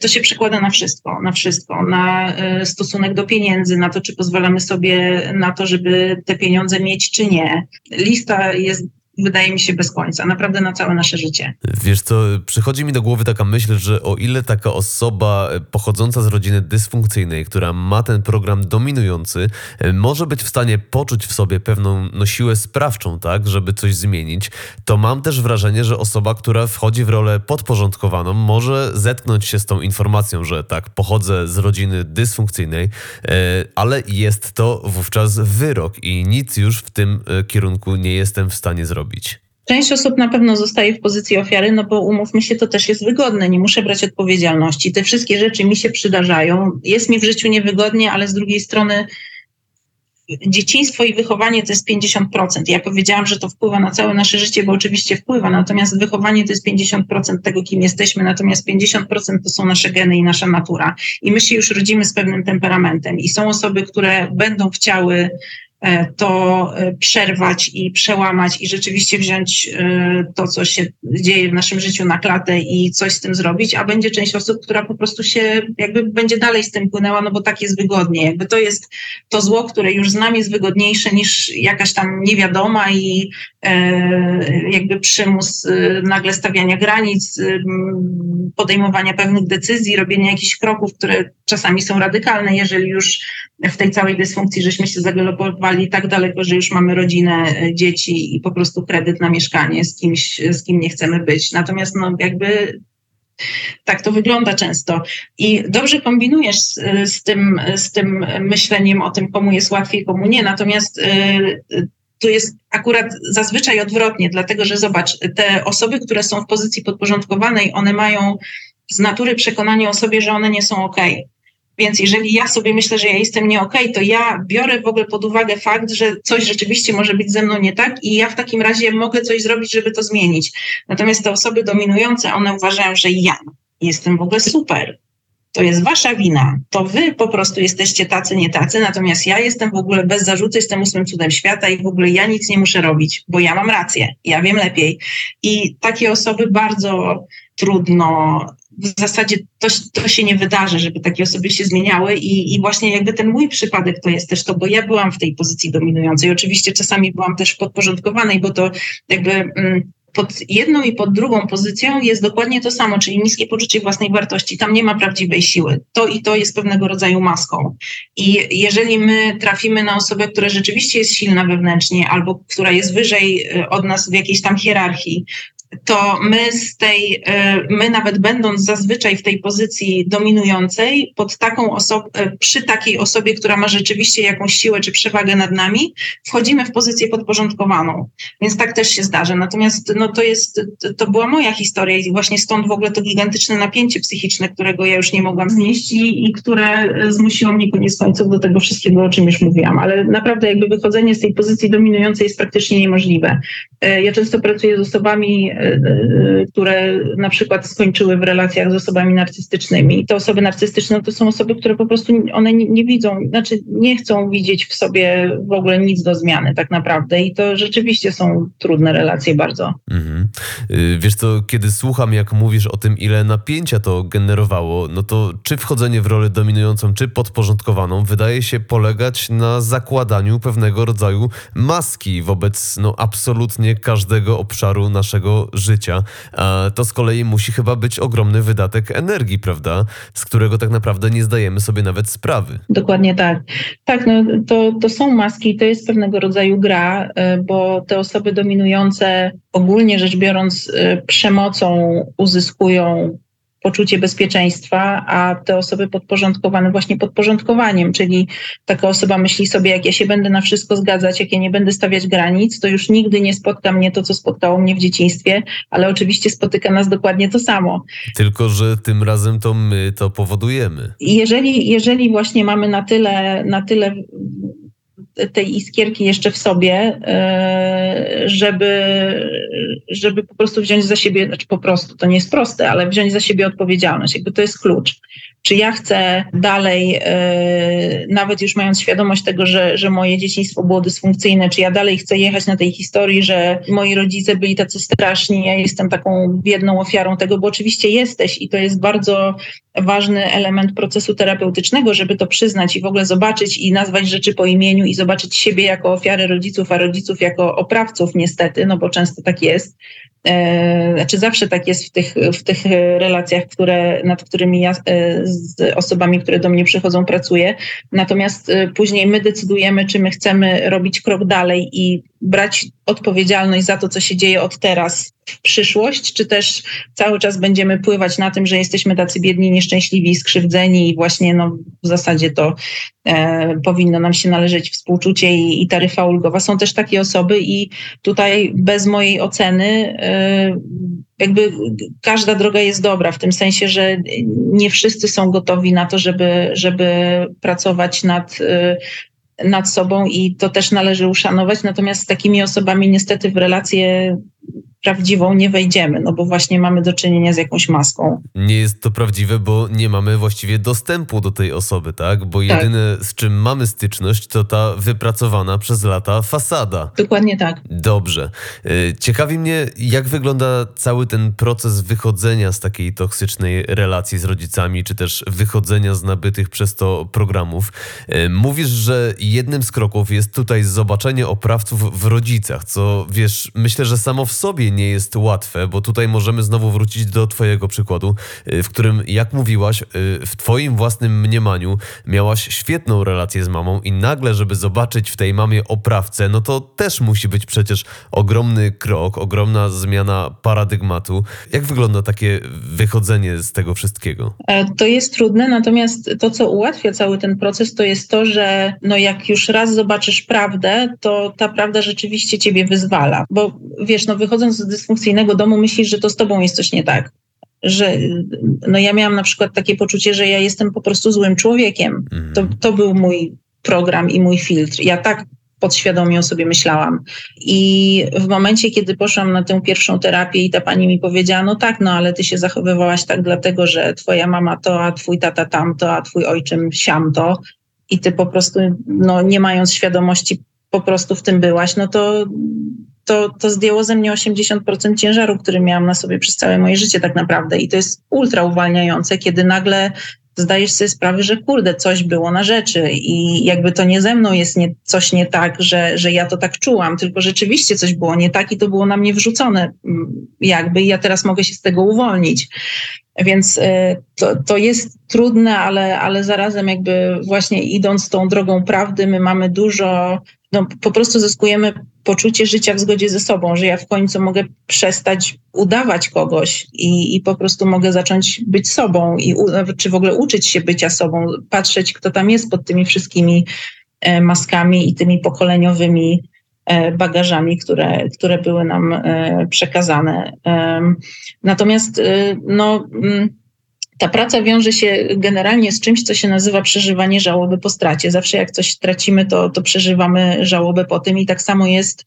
to się przekłada na wszystko, na wszystko, na e, stosunek do pieniędzy, na to, czy pozwalamy sobie na to, żeby te pieniądze mieć, czy nie. Lista jest wydaje mi się, bez końca, naprawdę na całe nasze życie. Wiesz co, przychodzi mi do głowy taka myśl, że o ile taka osoba pochodząca z rodziny dysfunkcyjnej, która ma ten program dominujący, może być w stanie poczuć w sobie pewną no, siłę sprawczą, tak, żeby coś zmienić, to mam też wrażenie, że osoba, która wchodzi w rolę podporządkowaną, może zetknąć się z tą informacją, że tak, pochodzę z rodziny dysfunkcyjnej, e, ale jest to wówczas wyrok i nic już w tym e, kierunku nie jestem w stanie zrobić. Część osób na pewno zostaje w pozycji ofiary, no bo umówmy się, to też jest wygodne, nie muszę brać odpowiedzialności. Te wszystkie rzeczy mi się przydarzają. Jest mi w życiu niewygodnie, ale z drugiej strony dzieciństwo i wychowanie to jest 50%. Ja powiedziałam, że to wpływa na całe nasze życie, bo oczywiście wpływa, natomiast wychowanie to jest 50% tego, kim jesteśmy, natomiast 50% to są nasze geny i nasza natura. I my się już rodzimy z pewnym temperamentem. I są osoby, które będą chciały to e, przerwać i przełamać i rzeczywiście wziąć e, to, co się dzieje w naszym życiu na klatę i coś z tym zrobić, a będzie część osób, która po prostu się jakby będzie dalej z tym płynęła, no bo tak jest wygodnie. Jakby to jest to zło, które już znam jest wygodniejsze niż jakaś tam niewiadoma i jakby przymus nagle stawiania granic, podejmowania pewnych decyzji, robienia jakichś kroków, które czasami są radykalne, jeżeli już w tej całej dysfunkcji żeśmy się zagalopowali tak daleko, że już mamy rodzinę, e, dzieci i po prostu kredyt na mieszkanie z kimś, z kim nie chcemy być. Natomiast no jakby tak to wygląda często. I dobrze kombinujesz z, z, tym, z tym myśleniem o tym, komu jest łatwiej, komu nie. Natomiast y, tu jest akurat zazwyczaj odwrotnie, dlatego że zobacz, te osoby, które są w pozycji podporządkowanej, one mają z natury przekonanie o sobie, że one nie są ok. Więc jeżeli ja sobie myślę, że ja jestem nie okay, to ja biorę w ogóle pod uwagę fakt, że coś rzeczywiście może być ze mną nie tak i ja w takim razie mogę coś zrobić, żeby to zmienić. Natomiast te osoby dominujące, one uważają, że ja jestem w ogóle super. To jest wasza wina. To wy po prostu jesteście tacy, nie tacy, natomiast ja jestem w ogóle bez zarzutu, jestem ósmym cudem świata i w ogóle ja nic nie muszę robić, bo ja mam rację, ja wiem lepiej. I takie osoby bardzo trudno w zasadzie to, to się nie wydarzy, żeby takie osoby się zmieniały i, i właśnie jakby ten mój przypadek to jest też to, bo ja byłam w tej pozycji dominującej. Oczywiście czasami byłam też podporządkowanej, bo to jakby mm, pod jedną i pod drugą pozycją jest dokładnie to samo, czyli niskie poczucie własnej wartości. Tam nie ma prawdziwej siły. To i to jest pewnego rodzaju maską. I jeżeli my trafimy na osobę, która rzeczywiście jest silna wewnętrznie albo która jest wyżej y, od nas w jakiejś tam hierarchii, to my z tej, e, my nawet będąc zazwyczaj w tej pozycji dominującej, pod taką osobą, e, przy takiej osobie, która ma rzeczywiście jakąś siłę czy przewagę nad nami, wchodzimy w pozycję podporządkowaną. Więc tak też się zdarza. Natomiast no, to jest, to była moja historia i właśnie stąd w ogóle to gigantyczne napięcie psychiczne, którego ja już nie mogłam znieść i, i które zmusiło mnie koniec końców do tego wszystkiego, o czym już mówiłam. Ale naprawdę jakby wychodzenie z tej pozycji dominującej jest praktycznie niemożliwe. E, ja często pracuję z osobami, które na przykład skończyły w relacjach z osobami narcystycznymi. I te osoby narcystyczne to są osoby, które po prostu one nie, nie widzą, znaczy nie chcą widzieć w sobie w ogóle nic do zmiany tak naprawdę. I to rzeczywiście są trudne relacje bardzo. Mhm. Y, wiesz co, kiedy słucham, jak mówisz o tym, ile napięcia to generowało, no to czy wchodzenie w rolę dominującą, czy podporządkowaną wydaje się polegać na zakładaniu pewnego rodzaju maski wobec no, absolutnie każdego obszaru naszego życia, to z kolei musi chyba być ogromny wydatek energii, prawda? Z którego tak naprawdę nie zdajemy sobie nawet sprawy. Dokładnie tak. Tak, no to, to są maski, to jest pewnego rodzaju gra, e, bo te osoby dominujące ogólnie rzecz biorąc e, przemocą uzyskują poczucie bezpieczeństwa, a te osoby podporządkowane właśnie podporządkowaniem, czyli taka osoba myśli sobie, jak ja się będę na wszystko zgadzać, jak ja nie będę stawiać granic, to już nigdy nie spotka mnie to, co spotkało mnie w dzieciństwie, ale oczywiście spotyka nas dokładnie to samo. Tylko, że tym razem to my to powodujemy. Jeżeli, jeżeli właśnie mamy na tyle, na tyle tej iskierki jeszcze w sobie, e, żeby, żeby po prostu wziąć za siebie, znaczy po prostu, to nie jest proste, ale wziąć za siebie odpowiedzialność. Jakby to jest klucz. Czy ja chcę dalej, e, nawet już mając świadomość tego, że, że moje dzieciństwo było dysfunkcyjne, czy ja dalej chcę jechać na tej historii, że moi rodzice byli tacy straszni, ja jestem taką biedną ofiarą tego, bo oczywiście jesteś i to jest bardzo ważny element procesu terapeutycznego, żeby to przyznać i w ogóle zobaczyć i nazwać rzeczy po imieniu i zobaczyć, siebie jako ofiary rodziców, a rodziców jako oprawców niestety, no bo często tak jest. E, znaczy zawsze tak jest w tych, w tych relacjach, które, nad którymi ja e, z osobami, które do mnie przychodzą, pracuję. Natomiast e, później my decydujemy, czy my chcemy robić krok dalej i brać odpowiedzialność za to, co się dzieje od teraz w przyszłość, czy też cały czas będziemy pływać na tym, że jesteśmy tacy biedni, nieszczęśliwi, skrzywdzeni i właśnie no, w zasadzie to e, powinno nam się należeć współczucie i, i taryfa ulgowa. Są też takie osoby i tutaj bez mojej oceny e, jakby każda droga jest dobra, w tym sensie, że nie wszyscy są gotowi na to, żeby, żeby pracować nad e, nad sobą i to też należy uszanować. Natomiast z takimi osobami niestety w relacje prawdziwą nie wejdziemy, no bo właśnie mamy do czynienia z jakąś maską. Nie jest to prawdziwe, bo nie mamy właściwie dostępu do tej osoby, tak? Bo tak. jedyne z czym mamy styczność to ta wypracowana przez lata fasada. Dokładnie tak. Dobrze. Y, ciekawi mnie, jak wygląda cały ten proces wychodzenia z takiej toksycznej relacji z rodzicami, czy też wychodzenia z nabytych przez to programów. Y, mówisz, że jednym z kroków jest tutaj zobaczenie oprawców w rodzicach, co wiesz, myślę, że samo w sobie nie jest łatwe, bo tutaj możemy znowu wrócić do Twojego przykładu, y, w którym, jak mówiłaś, y, w Twoim własnym mniemaniu miałaś świetną relację z mamą i nagle, żeby zobaczyć w tej mamie oprawcę, no to też musi być przecież ogromny krok, ogromna zmiana paradygmatu. Jak wygląda takie wychodzenie z tego wszystkiego? E, to jest trudne, natomiast to, co ułatwia cały ten proces, to jest to, że no jak już raz zobaczysz prawdę, to ta prawda rzeczywiście ciebie wyzwala. Bo wiesz, no wychodząc z dysfunkcyjnego domu myślisz, że to z tobą jest coś nie tak. Że no ja miałam na przykład takie poczucie, że ja jestem po prostu złym człowiekiem. Mhm. To, to był mój program i mój filtr. Ja tak podświadomie o sobie myślałam. I w momencie, kiedy poszłam na tę pierwszą terapię i ta pani mi powiedziała, no tak, no ale ty się zachowywałaś tak dlatego, że twoja mama to, a twój tata tamto, a twój ojczym siamto i ty po prostu, no nie mając świadomości, po prostu w tym byłaś, no to to, to zdjęło ze mnie 80% ciężaru, który miałam na sobie przez całe moje życie tak naprawdę. I to jest ultra uwalniające, kiedy nagle zdajesz sobie sprawę, że kurde, coś było na rzeczy i jakby to nie ze mną jest nie, coś nie tak, że, że ja to tak czułam, tylko rzeczywiście coś było nie tak i to było na mnie wrzucone mm, jakby i ja teraz mogę się z tego uwolnić. Więc y, to, to jest trudne, ale, ale zarazem jakby właśnie idąc tą drogą prawdy, my mamy dużo, no po prostu zyskujemy poczucie życia w zgodzie ze sobą, że ja w końcu mogę przestać udawać kogoś i, i po prostu mogę zacząć być sobą i czy w ogóle uczyć się bycia sobą, patrzeć, kto tam jest pod tymi wszystkimi e, maskami i tymi pokoleniowymi e, bagażami, które, które były nam e, przekazane. Natomiast no, mm, ta praca wiąże się generalnie z czymś, co się nazywa przeżywanie żałoby po stracie. Zawsze jak coś tracimy, to, to przeżywamy żałobę po tym i tak samo jest,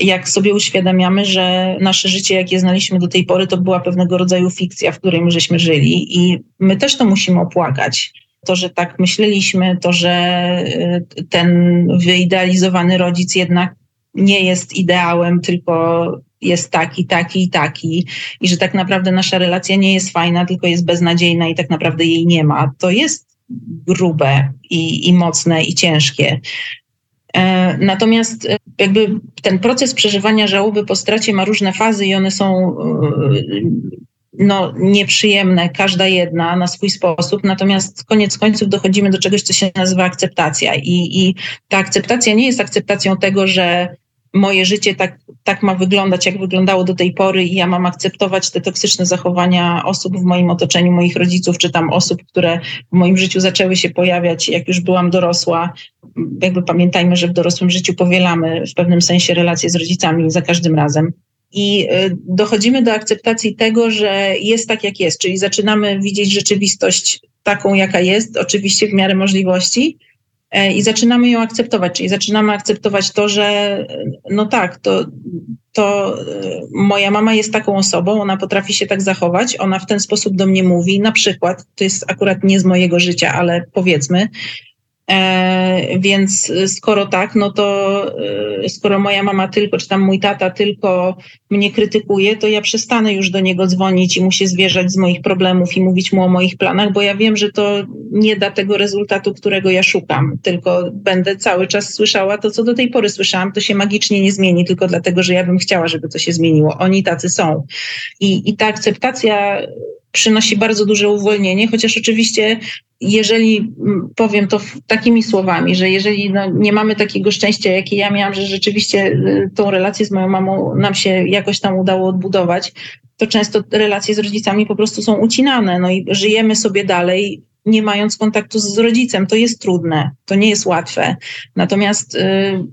jak sobie uświadamiamy, że nasze życie, jakie znaliśmy do tej pory, to była pewnego rodzaju fikcja, w której my żeśmy żyli i my też to musimy opłakać. To, że tak myśleliśmy, to, że y, ten wyidealizowany rodzic jednak nie jest ideałem, tylko jest taki, taki i taki, i że tak naprawdę nasza relacja nie jest fajna, tylko jest beznadziejna i tak naprawdę jej nie ma. To jest grube i, i mocne i ciężkie. E, natomiast e, jakby ten proces przeżywania żałoby po stracie ma różne fazy i one są e, no, nieprzyjemne, każda jedna na swój sposób, natomiast koniec końców dochodzimy do czegoś, co się nazywa akceptacja. I, i ta akceptacja nie jest akceptacją tego, że moje życie tak, tak ma wyglądać, jak wyglądało do tej pory, i ja mam akceptować te toksyczne zachowania osób w moim otoczeniu, moich rodziców, czy tam osób, które w moim życiu zaczęły się pojawiać, jak już byłam dorosła. Jakby pamiętajmy, że w dorosłym życiu powielamy w pewnym sensie relacje z rodzicami za każdym razem. I y, dochodzimy do akceptacji tego, że jest tak, jak jest, czyli zaczynamy widzieć rzeczywistość taką, jaka jest, oczywiście w miarę możliwości, i zaczynamy ją akceptować, czyli zaczynamy akceptować to, że no tak, to, to e, moja mama jest taką osobą, ona potrafi się tak zachować, ona w ten sposób do mnie mówi, na przykład, to jest akurat nie z mojego życia, ale powiedzmy, E, więc skoro tak, no to e, skoro moja mama tylko, czy tam mój tata tylko mnie krytykuje, to ja przestanę już do niego dzwonić i mu się zwierzać z moich problemów i mówić mu o moich planach, bo ja wiem, że to nie da tego rezultatu, którego ja szukam, tylko będę cały czas słyszała to, co do tej pory słyszałam, to się magicznie nie zmieni, tylko dlatego, że ja bym chciała, żeby to się zmieniło. Oni tacy są. I, i ta akceptacja przynosi bardzo duże uwolnienie, chociaż oczywiście jeżeli mm, powiem to takimi słowami, że jeżeli no, nie mamy takiego szczęścia, jakie ja miałam, że rzeczywiście y, tą relację z moją mamą nam się jakoś tam udało odbudować, to często relacje z rodzicami po prostu są ucinane, no i żyjemy sobie dalej, nie mając kontaktu z rodzicem. To jest trudne, to nie jest łatwe. Natomiast yy,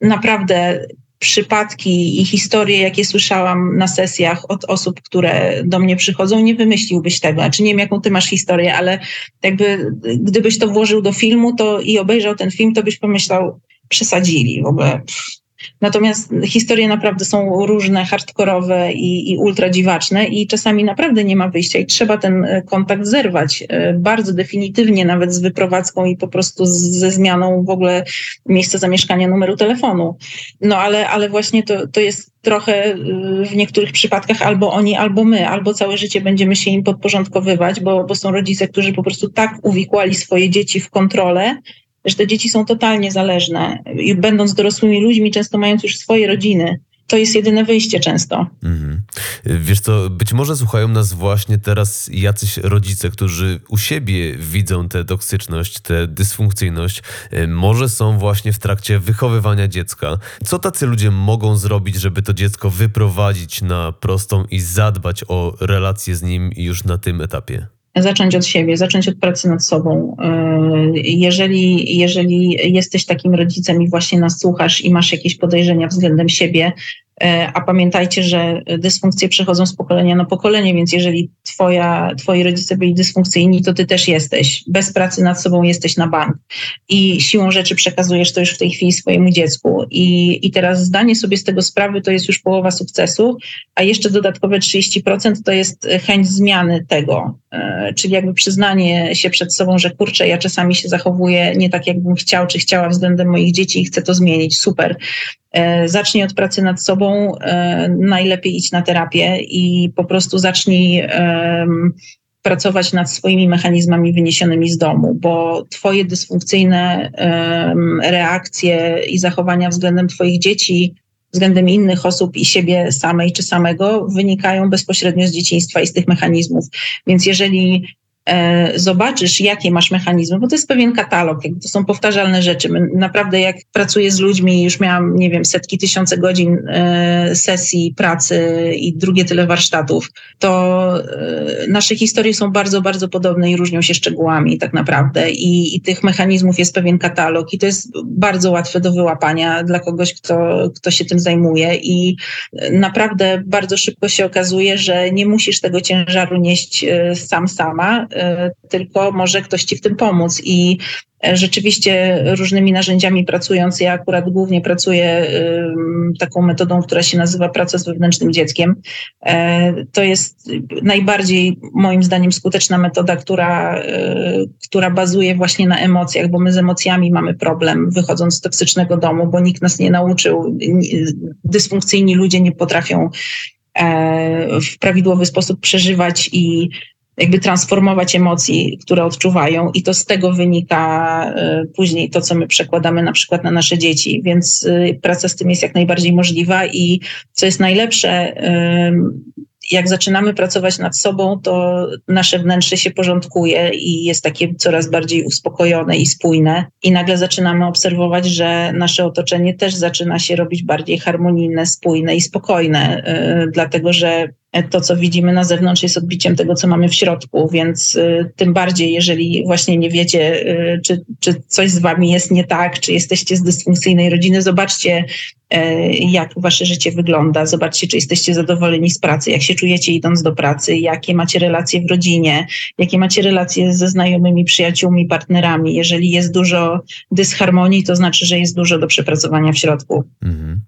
naprawdę przypadki i historie, jakie słyszałam na sesjach od osób, które do mnie przychodzą, nie wymyśliłbyś tego. Znaczy nie wiem, jaką ty masz historię, ale jakby gdybyś to włożył do filmu to i obejrzał ten film, to byś pomyślał, przesadzili w ogóle. Natomiast historie naprawdę są różne, hardkorowe i, i ultra dziwaczne i czasami naprawdę nie ma wyjścia i trzeba ten e, kontakt zerwać e, bardzo definitywnie, nawet z wyprowadzką i po prostu ze zmianą w ogóle miejsca zamieszkania numeru telefonu. No ale, ale właśnie to, to jest trochę e, w niektórych przypadkach albo oni, albo my, albo całe życie będziemy się im podporządkowywać, bo, bo są rodzice, którzy po prostu tak uwikłali swoje dzieci w kontrolę, że te dzieci są totalnie zależne. I będąc dorosłymi ludźmi, często mając już swoje rodziny, to jest jedyne wyjście często. Mhm. Wiesz co, być może słuchają nas właśnie teraz jacyś rodzice, którzy u siebie widzą tę toksyczność, tę dysfunkcyjność, e, może są właśnie w trakcie wychowywania dziecka. Co tacy ludzie mogą zrobić, żeby to dziecko wyprowadzić na prostą i zadbać o relacje z nim już na tym etapie? Zacząć od siebie, zacząć od pracy nad sobą. Y, jeżeli, jeżeli jesteś takim rodzicem i właśnie nas słuchasz i masz jakieś podejrzenia względem siebie, E, a pamiętajcie, że dysfunkcje przechodzą z pokolenia na pokolenie, więc jeżeli twoja, twoi rodzice byli dysfunkcyjni, to ty też jesteś. Bez pracy nad sobą jesteś na bank. I siłą rzeczy przekazujesz to już w tej chwili swojemu dziecku. I, i teraz zdanie sobie z tego sprawy to jest już połowa sukcesu, a jeszcze dodatkowe 30% to jest chęć zmiany tego. E, czyli jakby przyznanie się przed sobą, że kurczę, ja czasami się zachowuję nie tak, jakbym chciał, czy chciała względem moich dzieci i chcę to zmienić. Super. E, zacznij od pracy nad sobą, e, najlepiej idź na terapię i po prostu zacznij pracować nad swoimi mechanizmami wyniesionymi z domu, bo Twoje dysfunkcyjne reakcje i zachowania względem Twoich dzieci, względem innych osób i siebie samej czy samego wynikają bezpośrednio z dzieciństwa i z tych mechanizmów. Więc jeżeli zobaczysz, jakie masz mechanizmy, bo to jest pewien katalog, to są powtarzalne rzeczy. My naprawdę jak pracuję z ludźmi, już miałam, nie wiem, setki, tysiące godzin e, sesji pracy i drugie tyle warsztatów, to e, nasze historie są bardzo, bardzo podobne i różnią się szczegółami tak naprawdę. I, i tych mechanizmów jest pewien katalog i to jest bardzo łatwe do wyłapania dla kogoś, kto, kto się tym zajmuje. I naprawdę bardzo szybko się okazuje, że nie musisz tego ciężaru nieść sam sama, E, tylko może ktoś ci w tym pomóc. I e, rzeczywiście różnymi narzędziami pracując, ja akurat głównie pracuję taką metodą, która się nazywa praca z wewnętrznym dzieckiem. E, to jest najbardziej moim zdaniem skuteczna metoda, która, która bazuje właśnie na emocjach, bo my z emocjami mamy problem wychodząc z toksycznego domu, bo nikt nas nie nauczył. Dysfunkcyjni ludzie nie potrafią w prawidłowy sposób przeżywać i jakby transformować emocji, które odczuwają i to z tego wynika y, później to, co my przekładamy na przykład na nasze dzieci, więc y, praca z tym jest jak najbardziej możliwa i co jest najlepsze, jak zaczynamy pracować nad sobą, to nasze wnętrze się porządkuje i jest takie coraz bardziej uspokojone i spójne. I nagle zaczynamy obserwować, że nasze otoczenie też zaczyna się robić bardziej harmonijne, spójne i spokojne, yy, dlatego że to, co widzimy na zewnątrz, jest odbiciem tego, co mamy w środku, więc y, tym bardziej, jeżeli właśnie nie wiecie, y, czy, czy coś z wami jest nie tak, czy jesteście z dysfunkcyjnej rodziny, zobaczcie, E, jak wasze życie wygląda. Zobaczcie, czy jesteście zadowoleni z pracy, jak się czujecie idąc do pracy, jakie macie relacje w rodzinie, jakie macie relacje ze znajomymi, przyjaciółmi, partnerami. Jeżeli jest dużo dysharmonii, to znaczy, że jest dużo do przepracowania w środku. Mhm.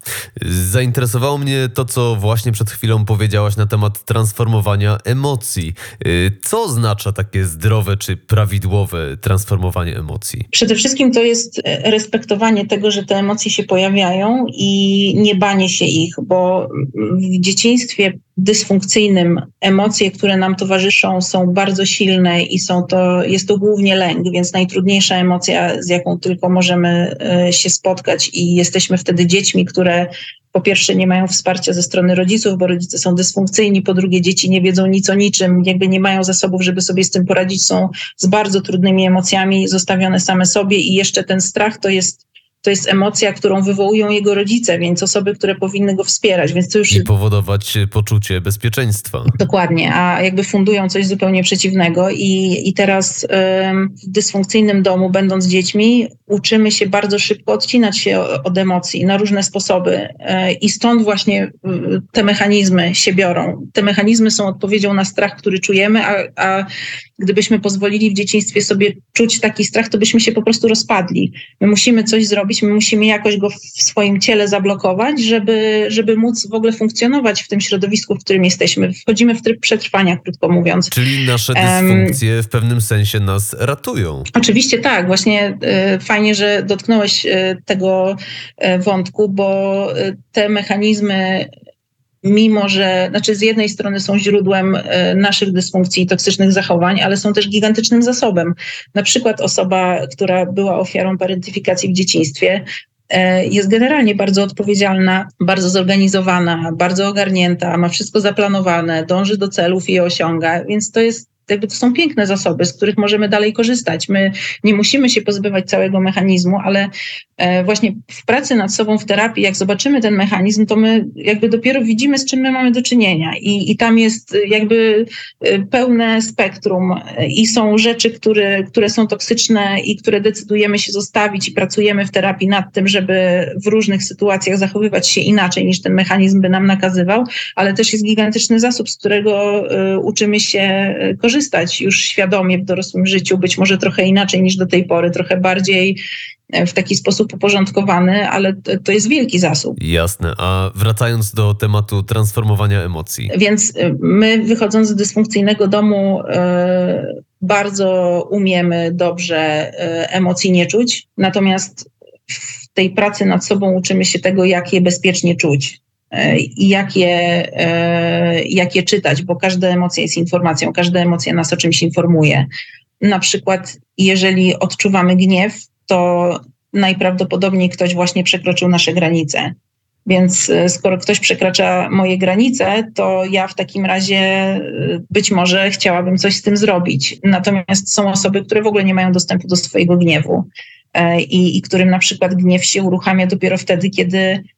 Zainteresowało mnie to, co właśnie przed chwilą powiedziałaś na temat transformowania emocji. Y, co oznacza takie zdrowe czy prawidłowe transformowanie emocji? Przede wszystkim to jest e, respektowanie tego, że te emocje się pojawiają i i nie banie się ich, bo w dzieciństwie dysfunkcyjnym emocje, które nam towarzyszą, są bardzo silne i są to, jest to głównie lęk, więc najtrudniejsza emocja, z jaką tylko możemy e, się spotkać i jesteśmy wtedy dziećmi, które po pierwsze nie mają wsparcia ze strony rodziców, bo rodzice są dysfunkcyjni, po drugie dzieci nie wiedzą nic o niczym, jakby nie mają zasobów, żeby sobie z tym poradzić, są z bardzo trudnymi emocjami zostawione same sobie i jeszcze ten strach to jest to jest emocja, którą wywołują jego rodzice, więc osoby, które powinny go wspierać. Więc to już... I powodować poczucie bezpieczeństwa. Dokładnie, a jakby fundują coś zupełnie przeciwnego. I, i teraz w dysfunkcyjnym domu, będąc dziećmi, uczymy się bardzo szybko odcinać się od emocji na różne sposoby. E, I stąd właśnie y, te mechanizmy się biorą. Te mechanizmy są odpowiedzią na strach, który czujemy, a, a gdybyśmy pozwolili w dzieciństwie sobie czuć taki strach, to byśmy się po prostu rozpadli. My musimy coś zrobić, my musimy jakoś go w swoim ciele zablokować, żeby, żeby móc w ogóle funkcjonować w tym środowisku, w którym jesteśmy. Wchodzimy w tryb przetrwania, krótko mówiąc. Czyli nasze dysfunkcje um, w pewnym sensie nas ratują. Oczywiście tak, właśnie y, fajnie, że dotknąłeś y, tego y, wątku, bo te mechanizmy mimo że, znaczy z jednej strony są źródłem e, naszych dysfunkcji i toksycznych zachowań, ale są też gigantycznym zasobem. Na przykład osoba, która była ofiarą parentyfikacji w dzieciństwie, e, jest generalnie bardzo odpowiedzialna, bardzo zorganizowana, bardzo ogarnięta, ma wszystko zaplanowane, dąży do celów i je osiąga, więc to jest jakby to są piękne zasoby, z których możemy dalej korzystać. My nie musimy się pozbywać całego mechanizmu, ale e, właśnie w pracy nad sobą w terapii, jak zobaczymy ten mechanizm, to my jakby dopiero widzimy, z czym my mamy do czynienia. I, i tam jest jakby e, pełne spektrum i są rzeczy, które, które są toksyczne i które decydujemy się zostawić i pracujemy w terapii nad tym, żeby w różnych sytuacjach zachowywać się inaczej niż ten mechanizm by nam nakazywał, ale też jest gigantyczny zasób, z którego e, uczymy się korzystać korzystać już świadomie w dorosłym życiu, być może trochę inaczej niż do tej pory, trochę bardziej e, w taki sposób uporządkowany, ale to jest wielki zasób. Jasne. A wracając do tematu transformowania emocji. Więc e, my wychodząc z dysfunkcyjnego domu e, bardzo umiemy dobrze emocji nie czuć, natomiast w tej pracy nad sobą uczymy się tego, jak je bezpiecznie czuć i jak je, e, jak je czytać, bo każda emocja jest informacją, każda emocja nas o czymś informuje. Na przykład, jeżeli odczuwamy gniew, to najprawdopodobniej ktoś właśnie przekroczył nasze granice. Więc e, skoro ktoś przekracza moje granice, to ja w takim razie e, być może chciałabym coś z tym zrobić. Natomiast są osoby, które w ogóle nie mają dostępu do swojego gniewu i, i którym na przykład gniew się uruchamia dopiero wtedy, kiedy E,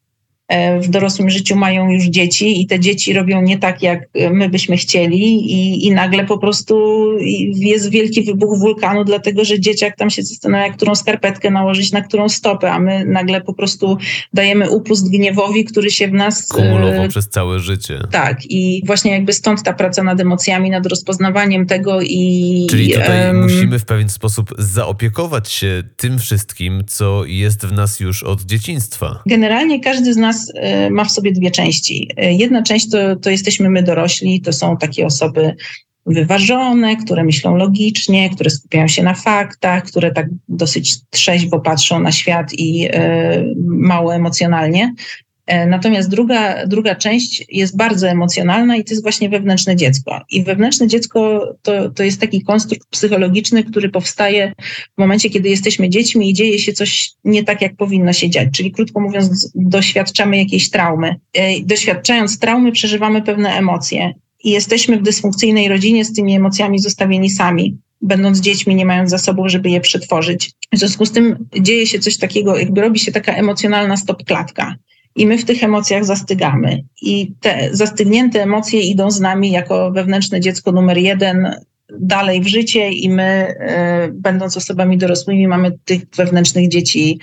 w dorosłym życiu mają już dzieci i te dzieci robią nie tak, jak my byśmy chcieli i, i nagle po prostu jest wielki wybuch wulkanu, dlatego że dzieciak tam się zastanawia, którą skarpetkę nałożyć, na którą stopę, a my nagle po prostu dajemy upust gniewowi, który się w nas... Kumulował e, przez całe życie. Tak i właśnie jakby stąd ta praca nad emocjami, nad rozpoznawaniem tego i... Czyli tutaj um, musimy w pewien sposób zaopiekować się tym wszystkim, co jest w nas już od dzieciństwa. Generalnie każdy z nas Y, ma w sobie dwie części. Y, jedna część to, to jesteśmy my dorośli, to są takie osoby wyważone, które myślą logicznie, które skupiają się na faktach, które tak dosyć trzeźwo patrzą na świat i y, mało emocjonalnie. E, natomiast druga, druga część jest bardzo emocjonalna i to jest właśnie wewnętrzne dziecko. I wewnętrzne dziecko to, to jest taki konstrukt psychologiczny, który powstaje w momencie, kiedy jesteśmy dziećmi i dzieje się coś nie tak, jak powinno się dziać. Czyli krótko mówiąc, doświadczamy jakiejś traumy. E, doświadczając traumy, przeżywamy pewne emocje i jesteśmy w dysfunkcyjnej rodzinie z tymi emocjami zostawieni sami będąc dziećmi, nie mając zasobów, żeby je przetworzyć. W związku z tym dzieje się coś takiego, jakby robi się taka emocjonalna stopklatka i my w tych emocjach zastygamy. I te zastygnięte emocje idą z nami jako wewnętrzne dziecko numer jeden dalej w życie i my, y, będąc osobami dorosłymi, mamy tych wewnętrznych dzieci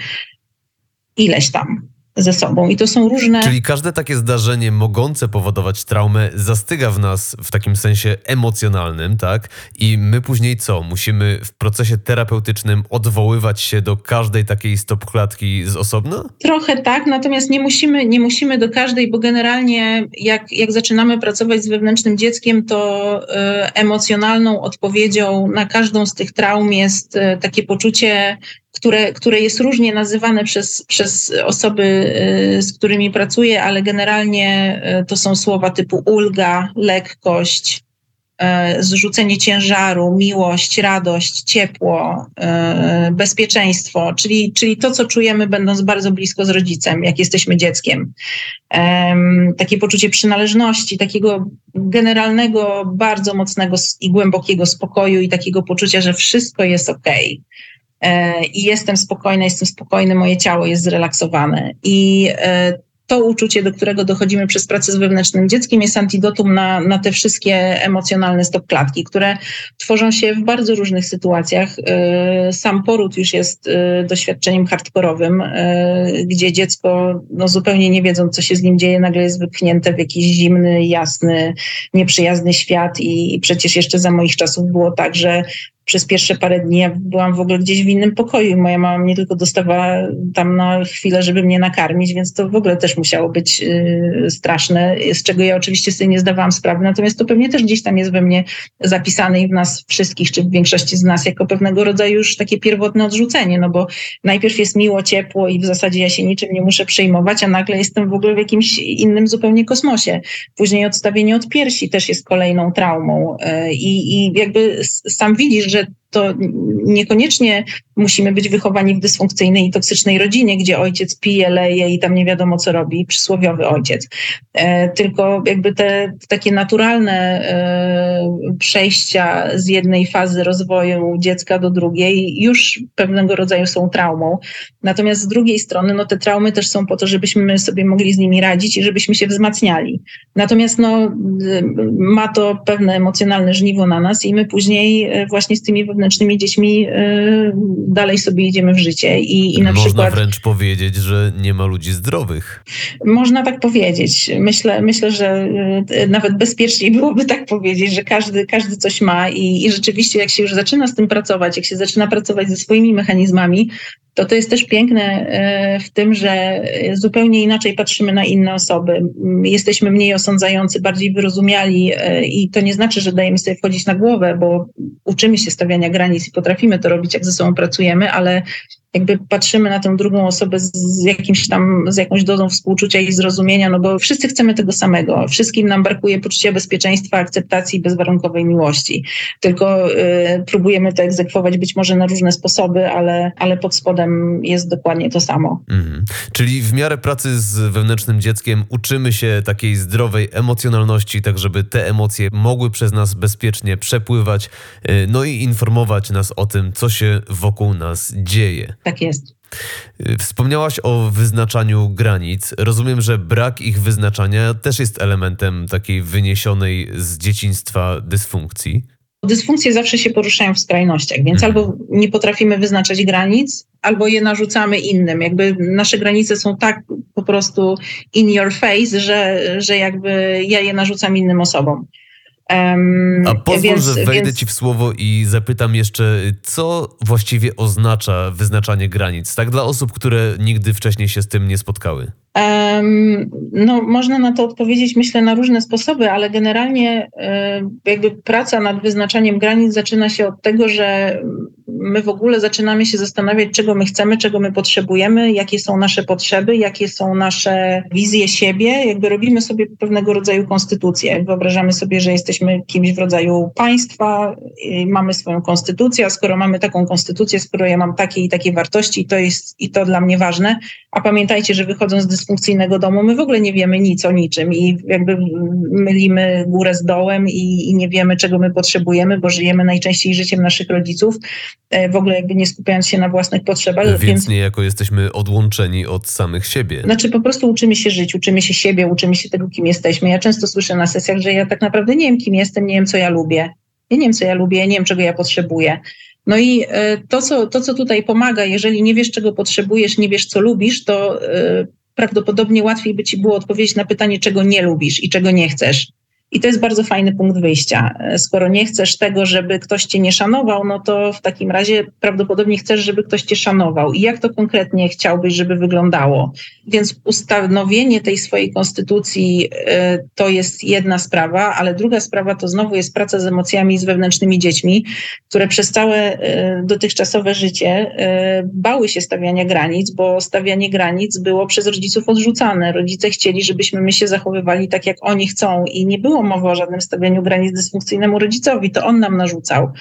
ileś tam. Ze sobą. I to są różne. Czyli każde takie zdarzenie mogące powodować traumę zastyga w nas w takim sensie emocjonalnym, tak? I my później co? Musimy w procesie terapeutycznym odwoływać się do każdej takiej stopklatki z osobna? Trochę tak, natomiast nie musimy, nie musimy do każdej, bo generalnie jak, jak zaczynamy pracować z wewnętrznym dzieckiem, to y, emocjonalną odpowiedzią na każdą z tych traum jest y, takie poczucie które, które jest różnie nazywane przez, przez osoby, z którymi pracuję, ale generalnie y, to są słowa typu ulga, lekkość, y, zrzucenie ciężaru, miłość, radość, ciepło, bezpieczeństwo, czyli, czyli to, co czujemy, będąc bardzo blisko z rodzicem, jak jesteśmy dzieckiem. Takie poczucie przynależności, takiego generalnego, bardzo mocnego i głębokiego spokoju i takiego poczucia, że wszystko jest ok i jestem spokojna, jestem spokojny, moje ciało jest zrelaksowane. I e, to uczucie, do którego dochodzimy przez pracę z wewnętrznym dzieckiem, jest antidotum na, na te wszystkie emocjonalne stopklatki, które tworzą się w bardzo różnych sytuacjach. E, sam poród już jest doświadczeniem hardkorowym, gdzie dziecko, no zupełnie nie wiedząc, co się z nim dzieje, nagle jest wypchnięte w jakiś zimny, jasny, nieprzyjazny świat. I, i przecież jeszcze za moich czasów było tak, że przez pierwsze parę dni ja byłam w ogóle gdzieś w innym pokoju. Moja mama mnie tylko dostawała tam na chwilę, żeby mnie nakarmić, więc to w ogóle też musiało być y, straszne, z czego ja oczywiście sobie nie zdawałam sprawy. Natomiast to pewnie też gdzieś tam jest we mnie zapisane i w nas wszystkich, czy w większości z nas, jako pewnego rodzaju już takie pierwotne odrzucenie, no bo najpierw jest miło, ciepło i w zasadzie ja się niczym nie muszę przejmować, a nagle jestem w ogóle w jakimś innym zupełnie kosmosie. Później odstawienie od piersi też jest kolejną traumą y, i, i jakby sam widzisz, że że to niekoniecznie musimy być wychowani w dysfunkcyjnej i toksycznej rodzinie, gdzie ojciec pije, leje i tam nie wiadomo co robi, przysłowiowy ojciec. E, tylko jakby te takie naturalne e, przejścia z jednej fazy rozwoju dziecka do drugiej już pewnego rodzaju są traumą. Natomiast z drugiej strony, no te traumy też są po to, żebyśmy sobie mogli z nimi radzić i żebyśmy się wzmacniali. Natomiast no, ma to pewne emocjonalne żniwo na nas i my później e, właśnie z tymi wewnętrznymi dziećmi dalej sobie idziemy w życie. I, i na Można przykład, wręcz powiedzieć, że nie ma ludzi zdrowych. Można tak powiedzieć. Myślę, myślę że nawet bezpieczniej byłoby tak powiedzieć, że każdy, każdy coś ma i, i rzeczywiście jak się już zaczyna z tym pracować, jak się zaczyna pracować ze swoimi mechanizmami, to to jest też piękne e, w tym, że zupełnie inaczej patrzymy na inne osoby. Jesteśmy mniej osądzający, bardziej wyrozumiali e, i to nie znaczy, że dajemy sobie wchodzić na głowę, bo uczymy się stawiania granic i potrafimy to robić, jak ze sobą pracujemy, ale jakby patrzymy na tę drugą osobę z jakimś tam, z jakąś dozą współczucia i zrozumienia, no bo wszyscy chcemy tego samego. Wszystkim nam brakuje poczucia bezpieczeństwa, akceptacji i bezwarunkowej miłości. Tylko y, próbujemy to egzekwować być może na różne sposoby, ale, ale pod spodem jest dokładnie to samo. Mhm. Czyli w miarę pracy z wewnętrznym dzieckiem uczymy się takiej zdrowej emocjonalności, tak żeby te emocje mogły przez nas bezpiecznie przepływać, y, no i informować nas o tym, co się wokół nas dzieje. Tak jest. Wspomniałaś o wyznaczaniu granic. Rozumiem, że brak ich wyznaczania też jest elementem takiej wyniesionej z dzieciństwa dysfunkcji. Dysfunkcje zawsze się poruszają w skrajnościach, więc mhm. albo nie potrafimy wyznaczać granic, albo je narzucamy innym. Jakby nasze granice są tak po prostu in your face, że, że jakby ja je narzucam innym osobom. Um, A pozwól, więc, że wejdę więc... ci w słowo i zapytam jeszcze, co właściwie oznacza wyznaczanie granic, tak dla osób, które nigdy wcześniej się z tym nie spotkały? No, można na to odpowiedzieć, myślę, na różne sposoby, ale generalnie jakby praca nad wyznaczaniem granic zaczyna się od tego, że my w ogóle zaczynamy się zastanawiać, czego my chcemy, czego my potrzebujemy, jakie są nasze potrzeby, jakie są nasze wizje siebie. Jakby robimy sobie pewnego rodzaju konstytucję. Wyobrażamy sobie, że jesteśmy kimś w rodzaju państwa, mamy swoją konstytucję, a skoro mamy taką konstytucję, skoro ja mam takie i takie wartości, to jest i to dla mnie ważne. A pamiętajcie, że wychodząc z dysfunkcyjnego domu, my w ogóle nie wiemy nic o niczym i jakby mylimy górę z dołem i, i nie wiemy, czego my potrzebujemy, bo żyjemy najczęściej życiem naszych rodziców E, w ogóle jakby nie skupiając się na własnych potrzebach. Więc, więc niejako jesteśmy odłączeni od samych siebie. Znaczy po prostu uczymy się żyć, uczymy się siebie, uczymy się tego, kim jesteśmy. Ja często słyszę na sesjach, że ja tak naprawdę nie wiem, kim jestem, nie wiem, co ja lubię. Ja nie wiem, co ja lubię, nie wiem, czego ja potrzebuję. No i e, to co, to, co tutaj pomaga, jeżeli nie wiesz, czego potrzebujesz, nie wiesz, co lubisz, to e, prawdopodobnie łatwiej by ci było odpowiedzieć na pytanie, czego nie lubisz i czego nie chcesz. I to jest bardzo fajny punkt wyjścia. Skoro nie chcesz tego, żeby ktoś cię nie szanował, no to w takim razie prawdopodobnie chcesz, żeby ktoś cię szanował. I jak to konkretnie chciałbyś, żeby wyglądało? Więc ustanowienie tej swojej konstytucji e, to jest jedna sprawa, ale druga sprawa to znowu jest praca z emocjami i z wewnętrznymi dziećmi, które przez całe e, dotychczasowe życie e, bały się stawiania granic, bo stawianie granic było przez rodziców odrzucane. Rodzice chcieli, żebyśmy my się zachowywali tak, jak oni chcą i nie było było mowy o żadnym stawianiu granic dysfunkcyjnemu rodzicowi, to on nam narzucał.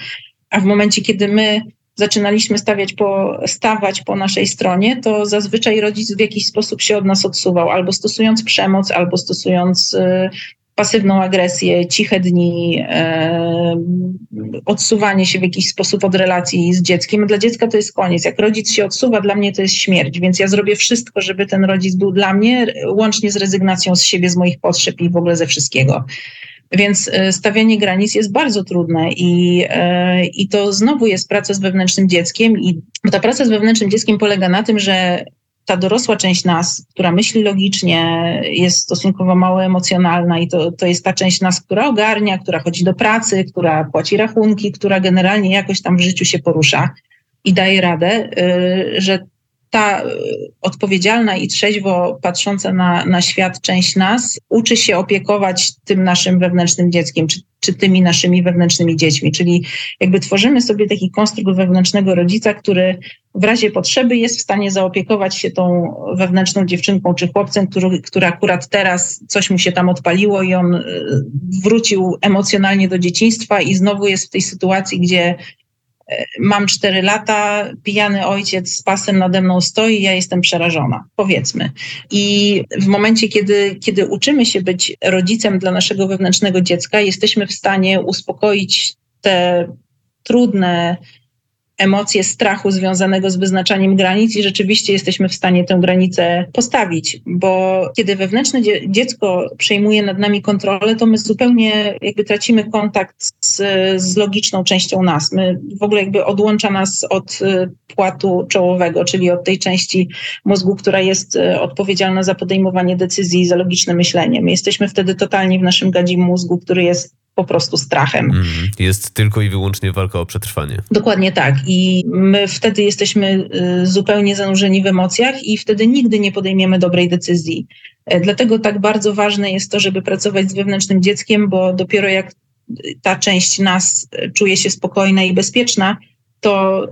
A w momencie, kiedy my zaczynaliśmy stawiać po, stawać po naszej stronie, to zazwyczaj rodzic w jakiś sposób się od nas odsuwał, albo stosując przemoc, albo stosując y, pasywną agresję, ciche dni, odsuwanie się w jakiś sposób od relacji z dzieckiem. Dla dziecka to jest koniec. Jak rodzic się odsuwa, dla mnie to jest śmierć, więc ja zrobię wszystko, żeby ten rodzic był dla mnie, łącznie z rezygnacją z siebie, z moich potrzeb i w ogóle ze wszystkiego. Więc e, stawianie granic jest bardzo trudne i, e, i to znowu jest praca z wewnętrznym dzieckiem i ta praca z wewnętrznym dzieckiem polega na tym, że ta dorosła część nas, która myśli logicznie, jest stosunkowo mało emocjonalna i to, to jest ta część nas, która ogarnia, która chodzi do pracy, która płaci rachunki, która generalnie jakoś tam w życiu się porusza i daje radę, y, że ta y, odpowiedzialna i trzeźwo patrząca na, na świat część nas uczy się opiekować tym naszym wewnętrznym dzieckiem, czy, czy tymi naszymi wewnętrznymi dziećmi. Czyli jakby tworzymy sobie taki konstrukt wewnętrznego rodzica, który w razie potrzeby jest w stanie zaopiekować się tą wewnętrzną dziewczynką czy chłopcem, który, który akurat teraz coś mu się tam odpaliło i on y, wrócił emocjonalnie do dzieciństwa i znowu jest w tej sytuacji, gdzie mam cztery lata, pijany ojciec z pasem nade mną stoi, ja jestem przerażona, powiedzmy. I w momencie, kiedy, kiedy uczymy się być rodzicem dla naszego wewnętrznego dziecka, jesteśmy w stanie uspokoić te trudne, emocje strachu związanego z wyznaczaniem granic i rzeczywiście jesteśmy w stanie tę granicę postawić, bo kiedy wewnętrzne dziecko przejmuje nad nami kontrolę, to my zupełnie jakby tracimy kontakt z, z logiczną częścią nas. My w ogóle jakby odłącza nas od y, płatu czołowego, czyli od tej części mózgu, która jest y, odpowiedzialna za podejmowanie decyzji, za logiczne myślenie. My jesteśmy wtedy totalnie w naszym gadzim mózgu, który jest po prostu strachem. Mm, jest tylko i wyłącznie walka o przetrwanie. Dokładnie tak. I my wtedy jesteśmy y, zupełnie zanurzeni w emocjach i wtedy nigdy nie podejmiemy dobrej decyzji. E, dlatego tak bardzo ważne jest to, żeby pracować z wewnętrznym dzieckiem, bo dopiero jak ta część nas czuje się spokojna i bezpieczna, to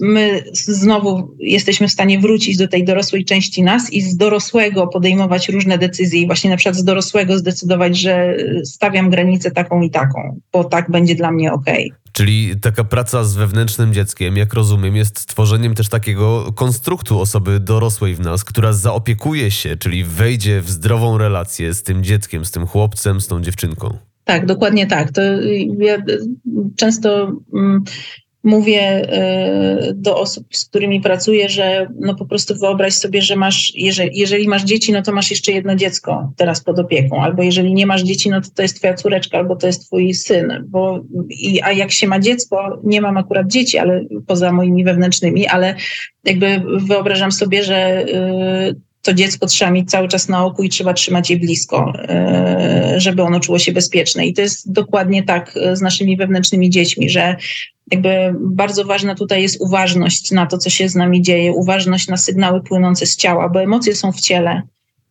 my znowu jesteśmy w stanie wrócić do tej dorosłej części nas i z dorosłego podejmować różne decyzje i właśnie na przykład z dorosłego zdecydować, że stawiam granicę taką i taką, bo tak będzie dla mnie ok. Czyli taka praca z wewnętrznym dzieckiem, jak rozumiem, jest stworzeniem też takiego konstruktu osoby dorosłej w nas, która zaopiekuje się, czyli wejdzie w zdrową relację z tym dzieckiem, z tym chłopcem, z tą dziewczynką. Tak, dokładnie tak. To ja często mm, mówię e, do osób, z którymi pracuję, że no po prostu wyobraź sobie, że masz, jeżeli, jeżeli masz dzieci, no to masz jeszcze jedno dziecko teraz pod opieką, albo jeżeli nie masz dzieci, no to to jest twoja córeczka, albo to jest twój syn, bo, i, a jak się ma dziecko, nie mam akurat dzieci, ale poza moimi wewnętrznymi, ale jakby wyobrażam sobie, że y, to dziecko trzeba mieć cały czas na oku i trzeba trzymać je blisko, e, żeby ono czuło się bezpieczne. I to jest dokładnie tak e, z naszymi wewnętrznymi dziećmi, że jakby bardzo ważna tutaj jest uważność na to, co się z nami dzieje, uważność na sygnały płynące z ciała, bo emocje są w ciele.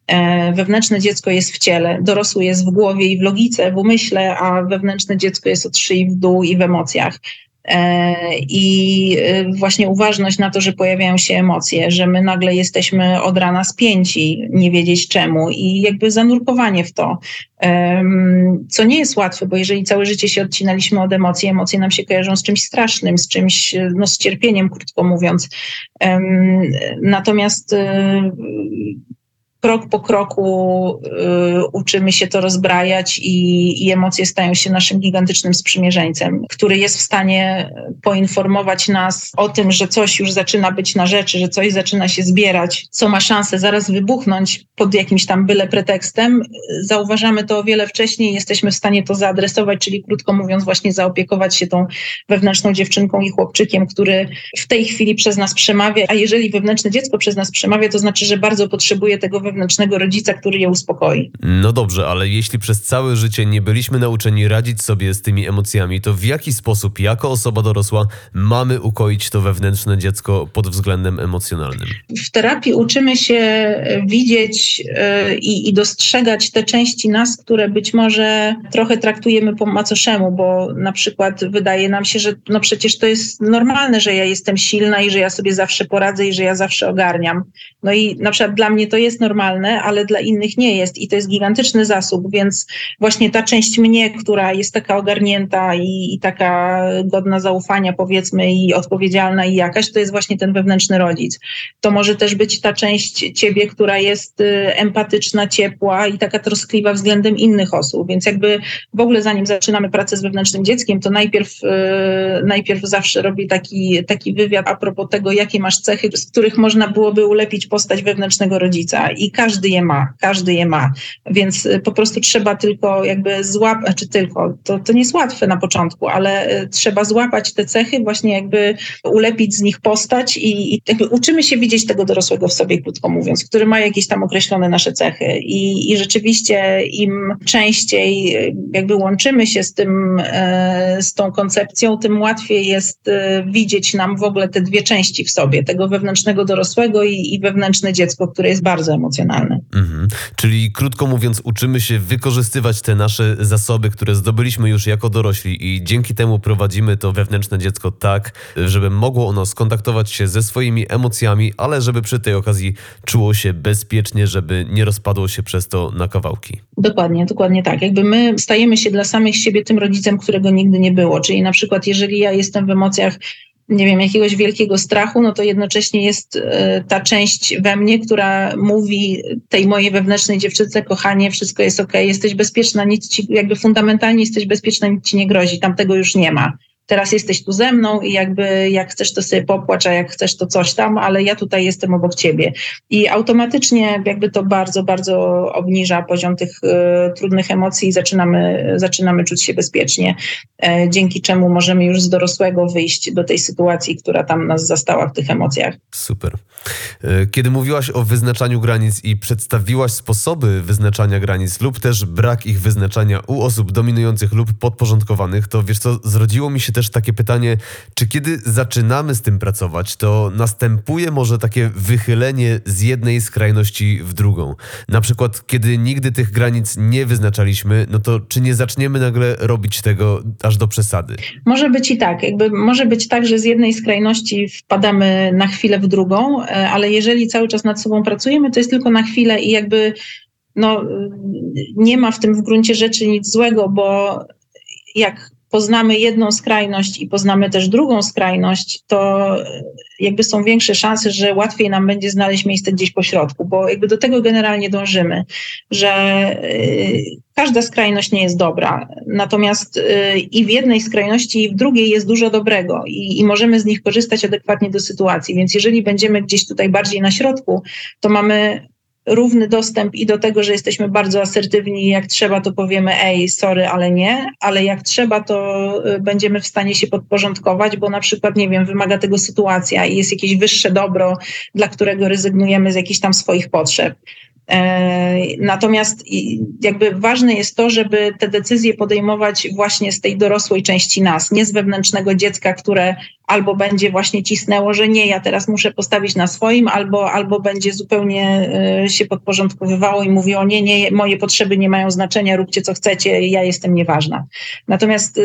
E, wewnętrzne dziecko jest w ciele, dorosły jest w głowie i w logice, w umyśle, a wewnętrzne dziecko jest od szyi w dół i w emocjach. E, i e, właśnie uważność na to, że pojawiają się emocje, że my nagle jesteśmy od rana spięci, nie wiedzieć czemu i jakby zanurkowanie w to, co nie jest łatwe, bo jeżeli całe życie się odcinaliśmy od emocji, emocje nam się kojarzą z czymś strasznym, z czymś, no z cierpieniem, krótko mówiąc. Natomiast e, krok po kroku y, uczymy się to rozbrajać i, i, emocje stają się naszym gigantycznym sprzymierzeńcem, który jest w stanie poinformować nas o tym, że coś już zaczyna być na rzeczy, że coś zaczyna się zbierać, co ma szansę zaraz wybuchnąć pod jakimś tam byle pretekstem. Zauważamy to o wiele wcześniej, jesteśmy w stanie to zaadresować, czyli krótko mówiąc właśnie zaopiekować się tą wewnętrzną dziewczynką i chłopczykiem, który w tej chwili przez nas przemawia, a jeżeli wewnętrzne dziecko przez nas przemawia, to znaczy, że bardzo potrzebuje tego wewnętrznego rodzica, który je uspokoi. No dobrze, ale jeśli przez całe życie nie byliśmy nauczeni radzić sobie z tymi emocjami, to w jaki sposób jako osoba dorosła mamy ukoić to wewnętrzne dziecko pod względem emocjonalnym? W terapii uczymy się widzieć e, i, i dostrzegać te części nas, które być może trochę traktujemy po macoszemu, bo na przykład wydaje nam się, że no przecież to jest normalne, że ja jestem silna i że ja sobie zawsze poradzę i że ja zawsze ogarniam. No i na przykład dla mnie to jest normalne, ale dla innych nie jest. I to jest gigantyczny zasób, więc właśnie ta część mnie, która jest taka ogarnięta i, i taka godna zaufania powiedzmy i odpowiedzialna i jakaś, to jest właśnie ten wewnętrzny rodzic. To może też być ta część ciebie, która jest y, empatyczna, ciepła i taka troskliwa względem innych osób, więc jakby w ogóle zanim zaczynamy pracę z wewnętrznym dzieckiem, to najpierw, y, najpierw zawsze robię taki, taki wywiad a propos tego, jakie masz cechy, z których można byłoby ulepić postać wewnętrznego rodzica. I każdy je ma, każdy je ma, więc y, po prostu trzeba tylko jakby złapać, czy tylko, to, to nie jest łatwe na początku, ale y, trzeba złapać te cechy, właśnie jakby ulepić z nich postać i, i uczymy się widzieć tego dorosłego w sobie, krótko mówiąc, który ma jakieś tam określone nasze cechy i, i rzeczywiście im częściej jakby łączymy się z tym, z tą koncepcją, tym łatwiej jest widzieć nam w ogóle te dwie części w sobie, tego wewnętrznego dorosłego i, i wewnętrzne dziecko, które jest bardzo emocjonalne. Mhm. Czyli krótko mówiąc, uczymy się wykorzystywać te nasze zasoby, które zdobyliśmy już jako dorośli i dzięki temu prowadzimy to wewnętrzne dziecko tak, żeby mogło ono skontaktować się ze swoimi emocjami, ale żeby przy tej okazji czuło się bezpiecznie, żeby nie rozpadło się przez to na kawałki. Dokładnie, dokładnie tak. Jakby my stajemy się dla samych siebie tym rodzicem, którego nigdy nie było. Czyli na przykład, jeżeli ja jestem w emocjach nie wiem, jakiegoś wielkiego strachu, no to jednocześnie jest e, ta część we mnie, która mówi tej mojej wewnętrznej dziewczyce, kochanie, wszystko jest ok, jesteś bezpieczna, nic ci, jakby fundamentalnie jesteś bezpieczna, nic ci nie grozi, tam tego już nie ma teraz jesteś tu ze mną i jakby jak chcesz to sobie popłacz, a jak chcesz to coś tam, ale ja tutaj jestem obok ciebie. I automatycznie jakby to bardzo, bardzo obniża poziom tych y, trudnych emocji i zaczynamy, zaczynamy czuć się bezpiecznie, e, dzięki czemu możemy już z dorosłego wyjść do tej sytuacji, która tam nas zastała w tych emocjach. Super. E, kiedy mówiłaś o wyznaczaniu granic i przedstawiłaś sposoby wyznaczania granic lub też brak ich wyznaczania u osób dominujących lub podporządkowanych, to wiesz co, zrodziło mi się też takie pytanie, czy kiedy zaczynamy z tym pracować, to następuje może takie wychylenie z jednej skrajności w drugą? Na przykład, kiedy nigdy tych granic nie wyznaczaliśmy, no to czy nie zaczniemy nagle robić tego aż do przesady? Może być i tak. Jakby może być tak, że z jednej skrajności wpadamy na chwilę w drugą, e, ale jeżeli cały czas nad sobą pracujemy, to jest tylko na chwilę i jakby no, nie ma w tym w gruncie rzeczy nic złego, bo jak poznamy jedną skrajność i poznamy też drugą skrajność, to jakby są większe szanse, że łatwiej nam będzie znaleźć miejsce gdzieś po środku, bo jakby do tego generalnie dążymy, że y, każda skrajność nie jest dobra. Natomiast y, i w jednej skrajności, i w drugiej jest dużo dobrego i, i możemy z nich korzystać adekwatnie do sytuacji. Więc jeżeli będziemy gdzieś tutaj bardziej na środku, to mamy równy dostęp i do tego, że jesteśmy bardzo asertywni jak trzeba, to powiemy ej, sorry, ale nie, ale jak trzeba, to y, będziemy w stanie się podporządkować, bo na przykład, nie wiem, wymaga tego sytuacja i jest jakieś wyższe dobro, dla którego rezygnujemy z jakichś tam swoich potrzeb. E, natomiast jakby ważne jest to, żeby te decyzje podejmować właśnie z tej dorosłej części nas, nie z wewnętrznego dziecka, które albo będzie właśnie cisnęło, że nie, ja teraz muszę postawić na swoim, albo, albo będzie zupełnie e, się podporządkowywało i mówiło, nie, nie, moje potrzeby nie mają znaczenia, róbcie co chcecie, ja jestem nieważna. Natomiast e,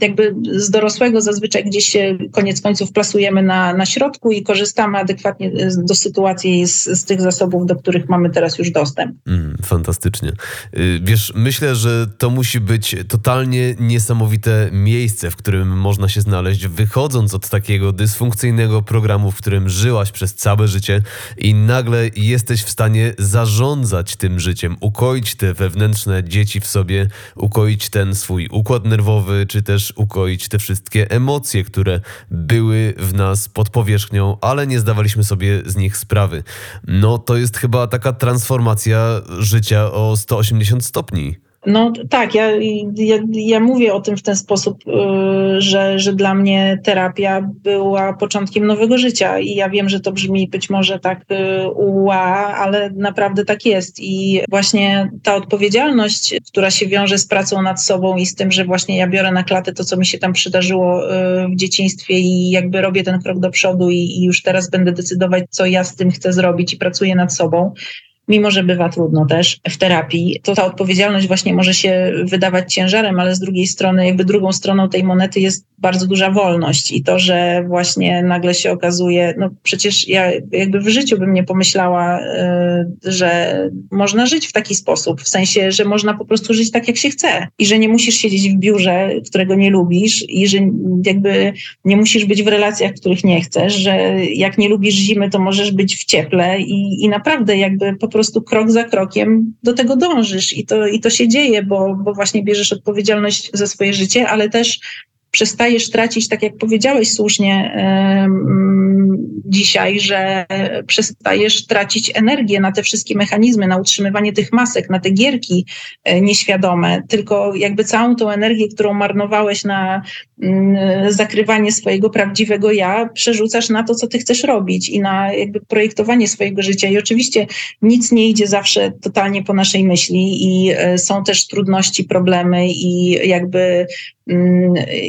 jakby z dorosłego zazwyczaj gdzieś się koniec końców plasujemy na, na środku i korzystamy adekwatnie do sytuacji z, z tych zasobów, do których mamy teraz już dostęp. Mm, fantastycznie. Y, wiesz, myślę, że to musi być totalnie niesamowite miejsce, w którym można się znaleźć, wychodząc od takiego dysfunkcyjnego programu, w którym żyłaś przez całe życie i nagle jesteś w stanie zarządzać tym życiem, ukoić te wewnętrzne dzieci w sobie, ukoić ten swój układ nerwowy, czy też ukoić te wszystkie emocje, które były w nas pod powierzchnią, ale nie zdawaliśmy sobie z nich sprawy. No to jest chyba taka transformacja życia o 180 stopni. No tak, ja, ja, ja mówię o tym w ten sposób, y, że, że dla mnie terapia była początkiem nowego życia i ja wiem, że to brzmi być może tak y, ua, ale naprawdę tak jest. I właśnie ta odpowiedzialność, która się wiąże z pracą nad sobą i z tym, że właśnie ja biorę na klatę to, co mi się tam przydarzyło y, w dzieciństwie i jakby robię ten krok do przodu i, i już teraz będę decydować, co ja z tym chcę zrobić i pracuję nad sobą mimo że bywa trudno też w terapii, to ta odpowiedzialność właśnie może się wydawać ciężarem, ale z drugiej strony, jakby drugą stroną tej monety jest bardzo duża wolność i to, że właśnie nagle się okazuje, no przecież ja jakby w życiu bym nie pomyślała, y, że można żyć w taki sposób, w sensie, że można po prostu żyć tak, jak się chce i że nie musisz siedzieć w biurze, którego nie lubisz i że jakby nie musisz być w relacjach, których nie chcesz, że jak nie lubisz zimy, to możesz być w cieple i, i naprawdę jakby po prostu krok za krokiem do tego dążysz. I to, i to się dzieje, bo, bo właśnie bierzesz odpowiedzialność za swoje życie, ale też przestajesz tracić, tak jak powiedziałeś słusznie dzisiaj, że przestajesz tracić energię na te wszystkie mechanizmy, na utrzymywanie tych masek, na te gierki e, nieświadome, tylko jakby całą tą energię, którą marnowałeś na mm, zakrywanie swojego prawdziwego ja, przerzucasz na to, co ty chcesz robić i na jakby projektowanie swojego życia. I oczywiście nic nie idzie zawsze totalnie po naszej myśli i e, są też trudności, problemy i jakby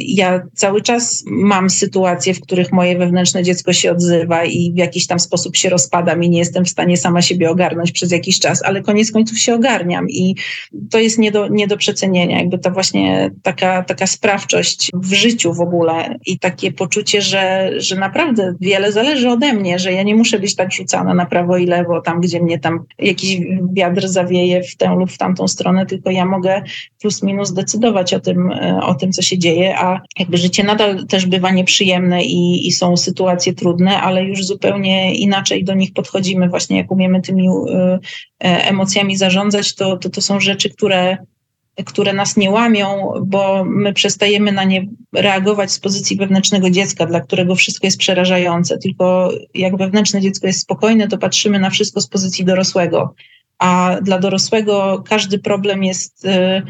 ja cały czas mam sytuacje, w których moje wewnętrzne dziecko się odzywa i w jakiś tam sposób się rozpadam i nie jestem w stanie sama siebie ogarnąć przez jakiś czas, ale koniec końców się ogarniam i to jest nie do, nie do przecenienia. Jakby ta właśnie taka, taka sprawczość w życiu w ogóle i takie poczucie, że, że naprawdę wiele zależy ode mnie, że ja nie muszę być tak rzucana na prawo i lewo, tam gdzie mnie tam jakiś wiatr zawieje w tę lub w tamtą stronę, tylko ja mogę plus minus decydować o tym, o tym co się dzieje, a jakby życie nadal też bywa nieprzyjemne i, i są sytuacje trudne, ale już zupełnie inaczej do nich podchodzimy. Właśnie jak umiemy tymi y, emocjami zarządzać, to, to to są rzeczy, które które nas nie łamią, bo my przestajemy na nie reagować z pozycji wewnętrznego dziecka, dla którego wszystko jest przerażające. Tylko jak wewnętrzne dziecko jest spokojne, to patrzymy na wszystko z pozycji dorosłego. A dla dorosłego każdy problem jest y,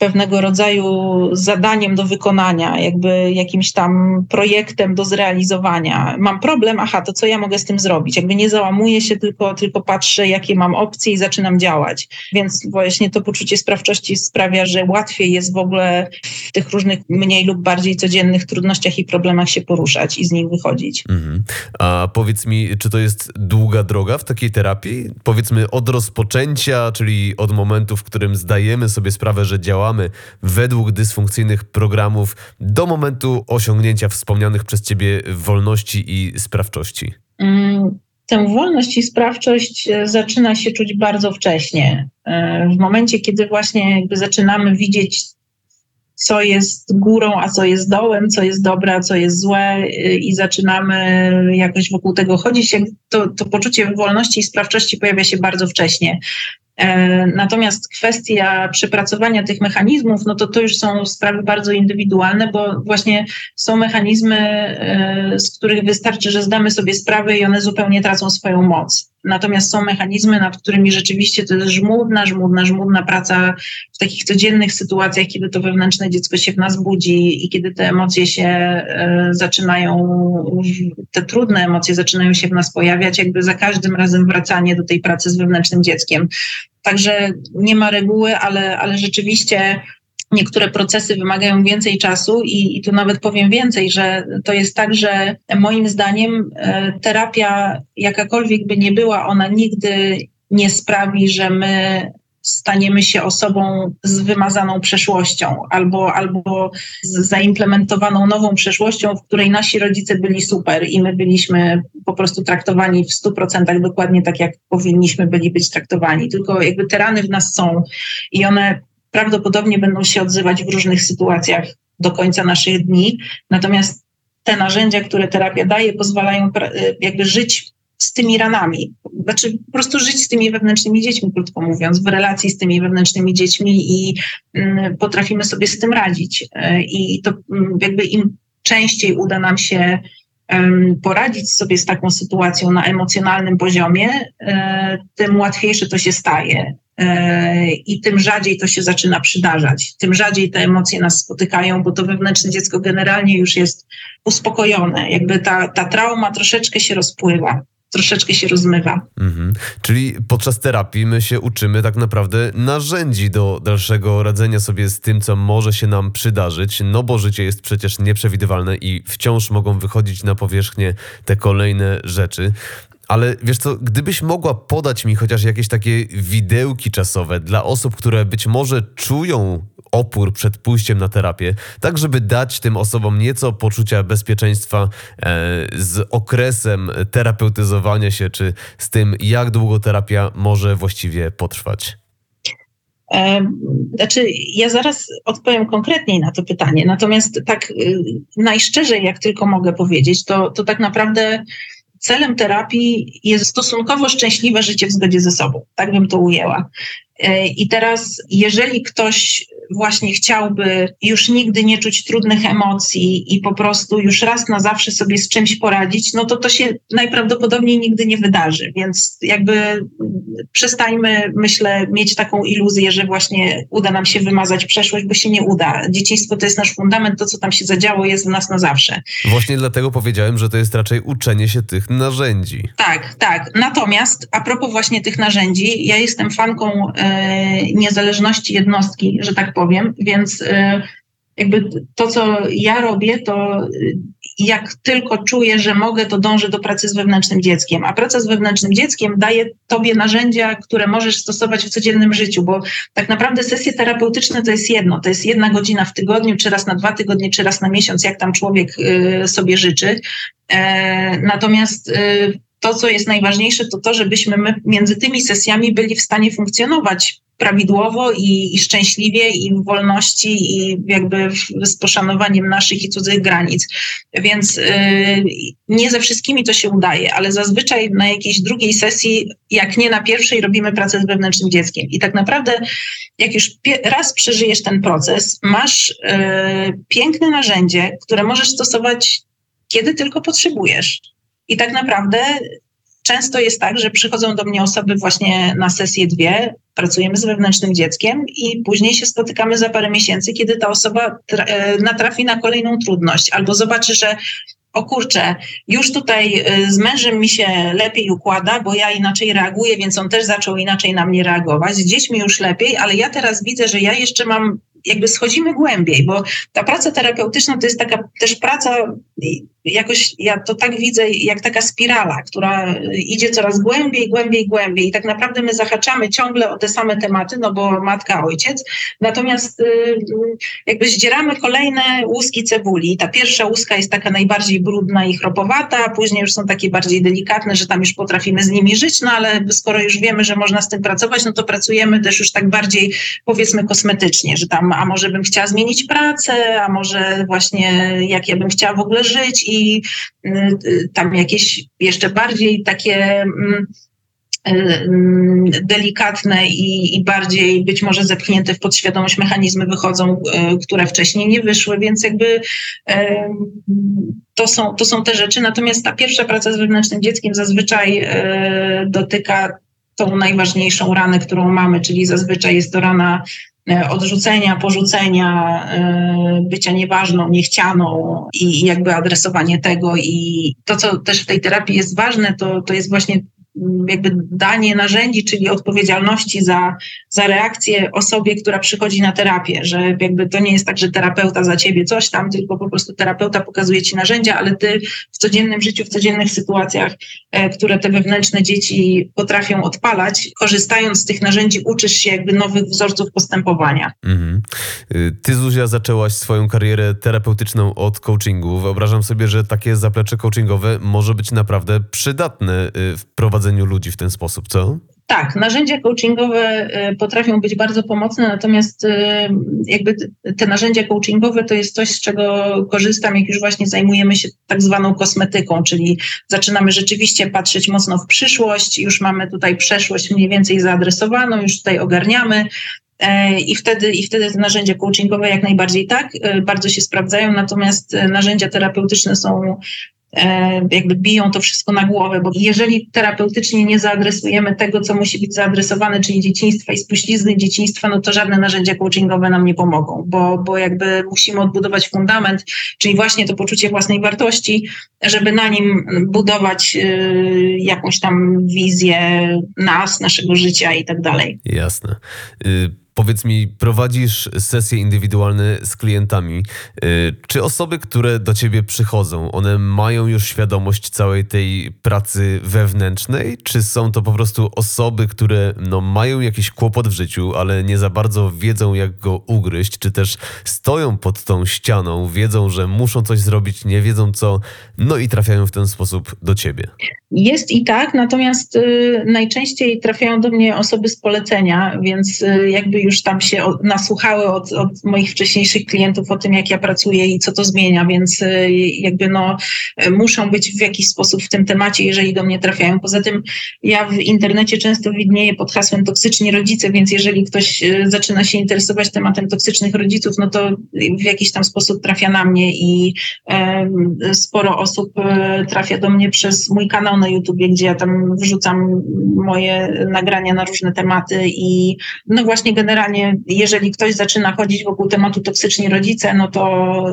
pewnego rodzaju zadaniem do wykonania, jakby jakimś tam projektem do zrealizowania. Mam problem, aha, to co ja mogę z tym zrobić? Jakby nie załamuję się, tylko, tylko patrzę, jakie mam opcje i zaczynam działać. Więc właśnie to poczucie sprawczości sprawia, że łatwiej jest w ogóle w tych różnych mniej lub bardziej codziennych trudnościach i problemach się poruszać i z nich wychodzić. Mhm. A powiedz mi, czy to jest długa droga w takiej terapii? Powiedzmy od rozpoczęcia, czyli od momentu, w którym zdajemy sobie sprawę, że działamy, działamy według dysfunkcyjnych programów do momentu osiągnięcia wspomnianych przez Ciebie wolności i sprawczości? Mm, tę wolność i sprawczość e, zaczyna się czuć bardzo wcześnie. E, w momencie, kiedy właśnie jakby zaczynamy widzieć, co jest górą, a co jest dołem, co jest dobre, a co jest złe, e, i zaczynamy jakoś wokół tego chodzić, to, to poczucie wolności i sprawczości pojawia się bardzo wcześnie. E, natomiast kwestia przepracowania tych mechanizmów, no to to już są sprawy bardzo indywidualne, bo właśnie są mechanizmy, e, z których wystarczy, że zdamy sobie sprawę i one zupełnie tracą swoją moc. Natomiast są mechanizmy, nad którymi rzeczywiście to jest żmudna, żmudna, żmudna praca w takich codziennych sytuacjach, kiedy to wewnętrzne dziecko się w nas budzi i kiedy te emocje się e, zaczynają, te trudne emocje zaczynają się w nas pojawiać, jakby za każdym razem wracanie do tej pracy z wewnętrznym dzieckiem. Także nie ma reguły, ale, ale rzeczywiście niektóre procesy wymagają więcej czasu i, i tu nawet powiem więcej, że to jest tak, że moim zdaniem e, terapia, jakakolwiek by nie była, ona nigdy nie sprawi, że my staniemy się osobą z wymazaną przeszłością albo, albo z zaimplementowaną nową przeszłością, w której nasi rodzice byli super i my byliśmy po prostu traktowani w 100% dokładnie tak, jak powinniśmy byli być traktowani. Tylko jakby te rany w nas są i one prawdopodobnie będą się odzywać w różnych sytuacjach do końca naszych dni. Natomiast te narzędzia, które terapia daje, pozwalają jakby żyć z tymi ranami. Znaczy po prostu żyć z tymi wewnętrznymi dziećmi, krótko mówiąc, w relacji z tymi wewnętrznymi dziećmi i mm, potrafimy sobie z tym radzić. E, I to mm, jakby im częściej uda nam się poradzić sobie z taką sytuacją na emocjonalnym poziomie, e, tym łatwiejsze to się staje. i tym rzadziej to się zaczyna przydarzać. Tym rzadziej te emocje nas spotykają, bo to wewnętrzne dziecko generalnie już jest uspokojone. Jakby ta, ta trauma troszeczkę się rozpływa troszeczkę się rozmywa. Mhm. Czyli podczas terapii my się uczymy tak naprawdę narzędzi do dalszego radzenia sobie z tym, co może się nam przydarzyć, no bo życie jest przecież nieprzewidywalne i wciąż mogą wychodzić na powierzchnię te kolejne rzeczy. Ale wiesz co, gdybyś mogła podać mi chociaż jakieś takie widełki czasowe dla osób, które być może czują opór przed pójściem na terapię, tak żeby dać tym osobom nieco poczucia bezpieczeństwa e, z okresem terapeutyzowania się, czy z tym, jak długo terapia może właściwie potrwać? Znaczy, ja zaraz odpowiem konkretniej na to pytanie, natomiast tak y, najszczerzej, jak tylko mogę powiedzieć, to, to tak naprawdę celem terapii jest stosunkowo szczęśliwe życie w zgodzie ze sobą. Tak bym to ujęła. E, I teraz, jeżeli ktoś właśnie chciałby już nigdy nie czuć trudnych emocji i po prostu już raz na zawsze sobie z czymś poradzić, no to to się najprawdopodobniej nigdy nie wydarzy. Więc jakby przestańmy, myślę, mieć taką iluzję, że właśnie uda nam się wymazać przeszłość, bo się nie uda. Dzieciństwo to jest nasz fundament, to co tam się zadziało jest w nas na zawsze. Właśnie dlatego powiedziałem, że to jest raczej uczenie się tych narzędzi. Tak, tak. Natomiast a propos właśnie tych narzędzi, ja jestem fanką e, niezależności jednostki, że tak powiem, więc e, jakby to, co ja robię, to jak tylko czuję, że mogę, to dążę do pracy z wewnętrznym dzieckiem. A praca z wewnętrznym dzieckiem daje tobie narzędzia, które możesz stosować w codziennym życiu, bo tak naprawdę sesje terapeutyczne to jest jedno. To jest jedna godzina w tygodniu, czy raz na dwa tygodnie, czy raz na miesiąc, jak tam człowiek y, sobie życzy. E, natomiast y, to, co jest najważniejsze, to to, żebyśmy my między tymi sesjami byli w stanie funkcjonować prawidłowo i, i, szczęśliwie i w wolności i jakby z poszanowaniem naszych i cudzych granic. Więc y, nie ze wszystkimi to się udaje, ale zazwyczaj na jakiejś drugiej sesji, jak nie na pierwszej, robimy pracę z wewnętrznym dzieckiem. I tak naprawdę, jak już raz przeżyjesz ten proces, masz y, piękne narzędzie, które możesz stosować kiedy tylko potrzebujesz. I tak naprawdę Często jest tak, że przychodzą do mnie osoby właśnie na sesję dwie, pracujemy z wewnętrznym dzieckiem i później się spotykamy za parę miesięcy, kiedy ta osoba e, natrafi na kolejną trudność albo zobaczy, że o kurczę, już tutaj e, z mężem mi się lepiej układa, bo ja inaczej reaguję, więc on też zaczął inaczej na mnie reagować. Z dziećmi już lepiej, ale ja teraz widzę, że ja jeszcze mam, jakby schodzimy głębiej, bo ta praca terapeutyczna to jest taka też praca jakoś ja to tak widzę jak taka spirala, która idzie coraz głębiej, głębiej, głębiej i tak naprawdę my zahaczamy ciągle o te same tematy, no bo matka, ojciec, natomiast y, jakby zdzieramy kolejne łuski cebuli. Ta pierwsza łuska jest taka najbardziej brudna i chropowata, później już są takie bardziej delikatne, że tam już potrafimy z nimi żyć, no ale skoro już wiemy, że można z tym pracować, no to pracujemy też już tak bardziej powiedzmy kosmetycznie, że tam a może bym chciała zmienić pracę, a może właśnie jak ja bym chciała w ogóle żyć i y, y, tam jakieś jeszcze bardziej takie mm, y, mm, delikatne i, i, bardziej być może zepchnięte w podświadomość mechanizmy wychodzą, które wcześniej nie wyszły, więc jakby to są, to są te rzeczy. Natomiast ta pierwsza praca z wewnętrznym dzieckiem zazwyczaj dotyka tą najważniejszą ranę, którą mamy, czyli zazwyczaj jest to rana odrzucenia, porzucenia, e, bycia nieważną, niechcianą i jakby adresowanie tego. I to, co też w tej terapii jest ważne, to, to jest właśnie jakby danie narzędzi, czyli odpowiedzialności za, za reakcję osobie, która przychodzi na terapię, że jakby to nie jest tak, że terapeuta za ciebie coś tam, tylko po prostu terapeuta pokazuje ci narzędzia, ale ty w codziennym życiu, w codziennych sytuacjach, e, które te wewnętrzne dzieci potrafią odpalać, korzystając z tych narzędzi, uczysz się jakby nowych wzorców postępowania. Mhm. Y, ty, Zuzia, zaczęłaś swoją karierę terapeutyczną od coachingu. Wyobrażam sobie, że takie zaplecze coachingowe może być naprawdę przydatne y, w prowadzeniu prowadzeniu ludzi w ten sposób, co? Tak, narzędzia coachingowe y, potrafią być bardzo pomocne, natomiast y, jakby te narzędzia coachingowe to jest coś, z czego korzystam, jak już właśnie zajmujemy się tak zwaną kosmetyką, czyli zaczynamy rzeczywiście patrzeć mocno w przyszłość, już mamy tutaj przeszłość mniej więcej zaadresowaną, już tutaj ogarniamy, e, i wtedy, I wtedy te narzędzia coachingowe jak najbardziej tak, y, bardzo się sprawdzają, natomiast narzędzia terapeutyczne są jakby biją to wszystko na głowę, bo jeżeli terapeutycznie nie zaadresujemy tego, co musi być zaadresowane, czyli dzieciństwa i spuścizny dzieciństwa, no to żadne narzędzia coachingowe nam nie pomogą, bo, bo jakby musimy odbudować fundament, czyli właśnie to poczucie własnej wartości, żeby na nim budować y, jakąś tam wizję nas, naszego życia i tak dalej. Jasne. Y Powiedz mi, prowadzisz sesje indywidualne z klientami. Y, czy osoby, które do ciebie przychodzą, one mają już świadomość całej tej pracy wewnętrznej, czy są to po prostu osoby, które no, mają jakiś kłopot w życiu, ale nie za bardzo wiedzą, jak go ugryźć, czy też stoją pod tą ścianą, wiedzą, że muszą coś zrobić, nie wiedzą co, no i trafiają w ten sposób do ciebie? Jest i tak, natomiast y, najczęściej trafiają do mnie osoby z polecenia, więc y, jakby już tam się nasłuchały od, od, moich wcześniejszych klientów o tym, jak ja pracuję i co to zmienia, więc y, jakby no muszą być w jakiś sposób w tym temacie, jeżeli do mnie trafiają. Poza tym ja w internecie często widnieję pod hasłem toksyczni rodzice, więc jeżeli ktoś zaczyna się interesować tematem toksycznych rodziców, no to w jakiś tam sposób trafia na mnie i sporo osób trafia do mnie przez mój kanał na YouTubie, gdzie ja tam wrzucam moje nagrania na różne tematy i no właśnie generalnie, jeżeli ktoś zaczyna chodzić wokół tematu toksyczni rodzice, no to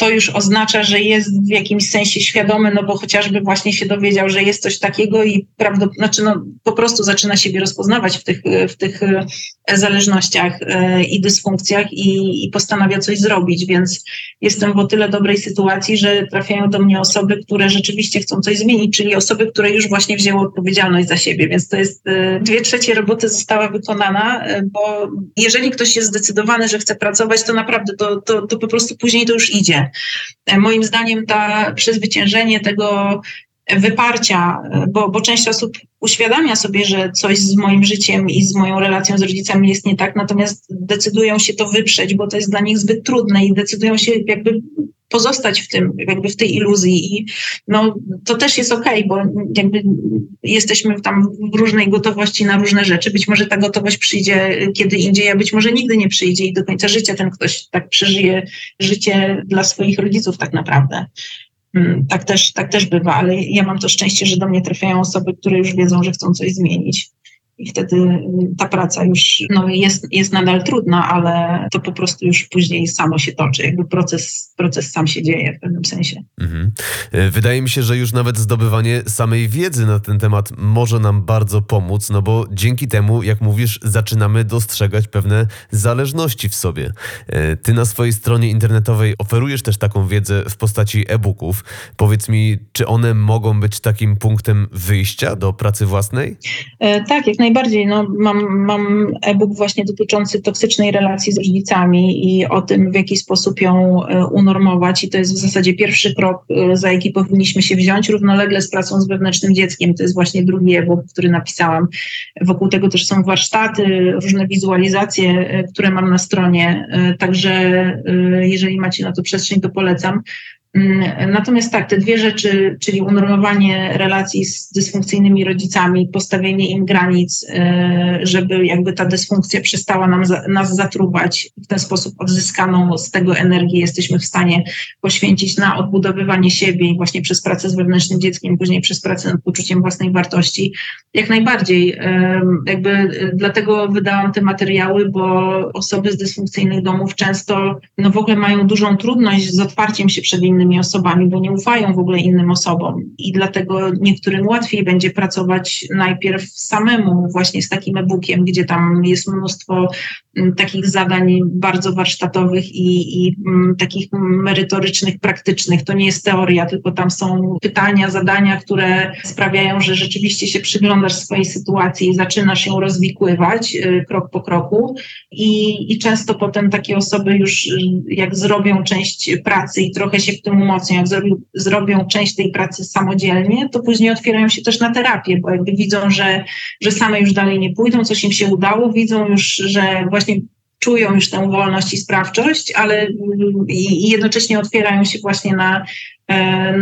to już oznacza, że jest w jakimś sensie świadomy, no bo chociażby właśnie się dowiedział, że jest coś takiego i prawdopodobnie, znaczy no, po prostu zaczyna siebie rozpoznawać w tych, w tych e, zależnościach e, i dysfunkcjach i, i postanawia coś zrobić, więc jestem w o tyle dobrej sytuacji, że trafiają do mnie osoby, które rzeczywiście chcą coś zmienić, czyli osoby, które już właśnie wzięły odpowiedzialność za siebie, więc to jest e, dwie trzecie roboty została wykonana, bo jeżeli ktoś jest zdecydowany, że chce pracować, to naprawdę to, to, to po prostu później to już idzie. Moim zdaniem ta przezwyciężenie tego wyparcia, bo, bo część osób uświadamia sobie, że coś z moim życiem i z moją relacją z rodzicami jest nie tak, natomiast decydują się to wyprzeć, bo to jest dla nich zbyt trudne i decydują się jakby pozostać w tym, jakby w tej iluzji i no, to też jest okej, okay, bo jakby jesteśmy tam w różnej gotowości na różne rzeczy. Być może ta gotowość przyjdzie kiedy indziej, a być może nigdy nie przyjdzie i do końca życia ten ktoś tak przeżyje życie dla swoich rodziców tak naprawdę. Mm, tak też, tak też bywa, ale ja mam to szczęście, że do mnie trafiają osoby, które już wiedzą, że chcą coś zmienić i wtedy y, ta praca już no, jest, jest nadal trudna, ale to po prostu już później samo się toczy. Jakby proces, proces sam się dzieje w pewnym sensie. Mhm. E, wydaje mi się, że już nawet zdobywanie samej wiedzy na ten temat może nam bardzo pomóc, no bo dzięki temu, jak mówisz, zaczynamy dostrzegać pewne zależności w sobie. E, ty na swojej stronie internetowej oferujesz też taką wiedzę w postaci e-booków. Powiedz mi, czy one mogą być takim punktem wyjścia do pracy własnej? E, tak, jak najbardziej najbardziej. No, mam, mam e-book właśnie dotyczący toksycznej relacji z rodzicami i o tym, w jaki sposób ją e, unormować. I to jest w zasadzie pierwszy krok, e, za jaki powinniśmy się wziąć, równolegle z pracą z wewnętrznym dzieckiem. To jest właśnie drugi e-book, który napisałam. Wokół tego też są warsztaty, różne wizualizacje, e, które mam na stronie. Także jeżeli macie na to przestrzeń, to polecam. Mm, natomiast tak, te dwie rzeczy, czyli unormowanie relacji z dysfunkcyjnymi rodzicami, postawienie im granic, e, żeby jakby ta dysfunkcja przestała nam, nas zatruwać, w ten sposób odzyskaną z tego energię jesteśmy w stanie poświęcić na odbudowywanie siebie i właśnie przez pracę z wewnętrznym dzieckiem, później przez pracę nad poczuciem własnej wartości. Jak najbardziej. Jakby e, dlatego wydałam te materiały, bo osoby z dysfunkcyjnych domów często no w ogóle mają dużą trudność z otwarciem się przed innymi innymi osobami, bo nie ufają w ogóle innym osobom i dlatego niektórym łatwiej będzie pracować najpierw samemu właśnie z takim e-bookiem, gdzie tam jest mnóstwo mm, takich zadań bardzo warsztatowych i, i mm, takich merytorycznych, praktycznych. To nie jest teoria, tylko tam są pytania, zadania, które sprawiają, że rzeczywiście się przyglądasz swojej sytuacji i zaczynasz ją rozwikływać y, krok po kroku i, i często potem takie osoby już y, jak zrobią część pracy i trochę się w tym tym jak zrobią część tej pracy samodzielnie, to później otwierają się też na terapię, bo jakby widzą, że, że same już dalej nie pójdą, coś im się udało, widzą już, że właśnie czują już tę wolność i sprawczość, ale i jednocześnie otwierają się właśnie na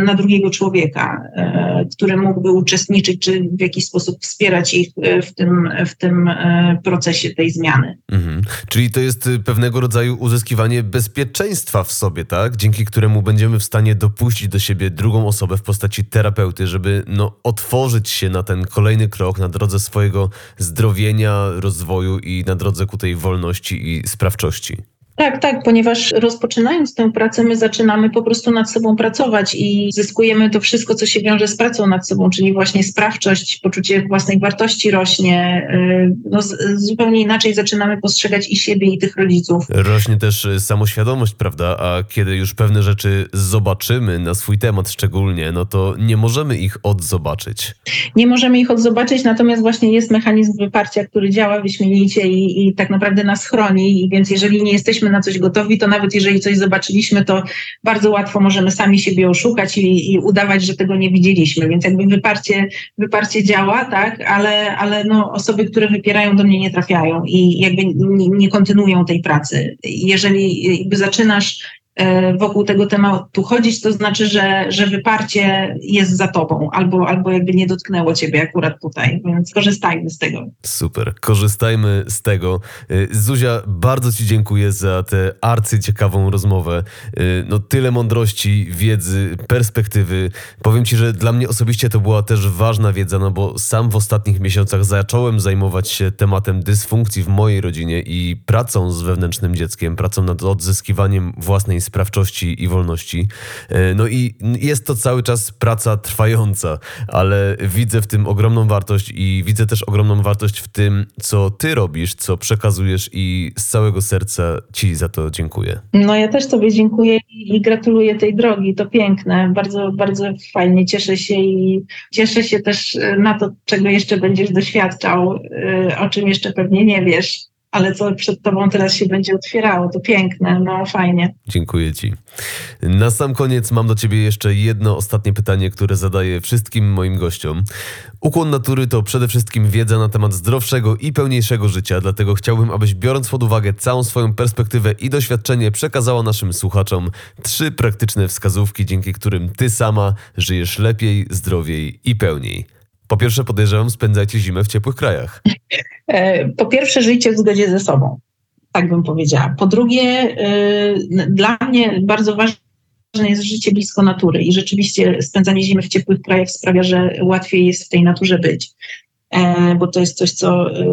na drugiego człowieka, e, który mógłby uczestniczyć, czy w jakiś sposób wspierać ich e, w tym, w tym e, procesie tej zmiany. Mhm. Czyli to jest y, pewnego rodzaju uzyskiwanie bezpieczeństwa w sobie, tak? Dzięki któremu będziemy w stanie dopuścić do siebie drugą osobę w postaci terapeuty, żeby no, otworzyć się na ten kolejny krok na drodze swojego zdrowienia, rozwoju i na drodze ku tej wolności i sprawczości. Tak, tak, ponieważ rozpoczynając tę pracę, my zaczynamy po prostu nad sobą pracować i zyskujemy to wszystko, co się wiąże z pracą nad sobą, czyli właśnie sprawczość, poczucie własnej wartości rośnie. y, No, zupełnie inaczej zaczynamy postrzegać i siebie, i tych rodziców. Rośnie też y, samoświadomość, prawda? A kiedy już pewne rzeczy zobaczymy na swój temat szczególnie, no to nie możemy ich odzobaczyć. Nie możemy ich odzobaczyć, natomiast właśnie jest mechanizm wyparcia, który działa wyśmienicie i, i tak naprawdę nas chroni. I więc jeżeli nie jesteśmy na coś gotowi, to nawet jeżeli coś zobaczyliśmy, to bardzo łatwo możemy sami siebie oszukać i, i udawać, że tego nie widzieliśmy. Więc jakby wyparcie, wyparcie działa, tak, ale, ale no, osoby, które wypierają do mnie nie trafiają i jakby nie, nie kontynuują tej pracy. Jeżeli jakby zaczynasz wokół tego tematu chodzić, to znaczy, że, że wyparcie jest za tobą albo, albo jakby nie dotknęło ciebie akurat tutaj, więc korzystajmy z tego. Super, korzystajmy z tego. Y, Zuzia, bardzo Ci dziękuję za tę arcyciekawą rozmowę. Y, No tyle mądrości, wiedzy, perspektywy. Powiem Ci, że dla mnie osobiście to była też ważna wiedza, no bo sam w ostatnich miesiącach zacząłem zajmować się tematem dysfunkcji w mojej rodzinie i pracą z wewnętrznym dzieckiem, pracą nad odzyskiwaniem własnej sprawczości i wolności. Y, No i jest to cały czas praca trwająca, ale widzę w tym ogromną wartość i widzę też ogromną wartość w tym, co ty robisz, co przekazujesz i z całego serca ci za to dziękuję. No ja też Tobie dziękuję i gratuluję tej drogi, to piękne, bardzo, bardzo fajnie, cieszę się i cieszę się też e, na to, czego jeszcze będziesz doświadczał, e, o czym jeszcze pewnie nie wiesz, ale co przed Tobą teraz się będzie otwierało, to piękne, no fajnie. Dziękuję ci. Na sam koniec mam do ciebie jeszcze jedno ostatnie pytanie, które zadaję wszystkim moim gościom. Ukłon natury to przede wszystkim wiedza na temat zdrowszego i pełniejszego życia, dlatego chciałbym, abyś biorąc pod uwagę całą swoją perspektywę i doświadczenie, przekazała naszym słuchaczom trzy praktyczne wskazówki, dzięki którym ty sama żyjesz lepiej, zdrowiej i pełniej. Po pierwsze, podejrzewam, spędzajcie zimę w ciepłych krajach. *laughs* E, Po pierwsze, żyjcie w zgodzie ze sobą. Tak bym powiedziała. Po drugie, e, dla mnie bardzo ważne jest życie blisko natury i rzeczywiście spędzanie zimy w ciepłych krajach sprawia, że łatwiej jest w tej naturze być. E, Bo to jest coś, co e,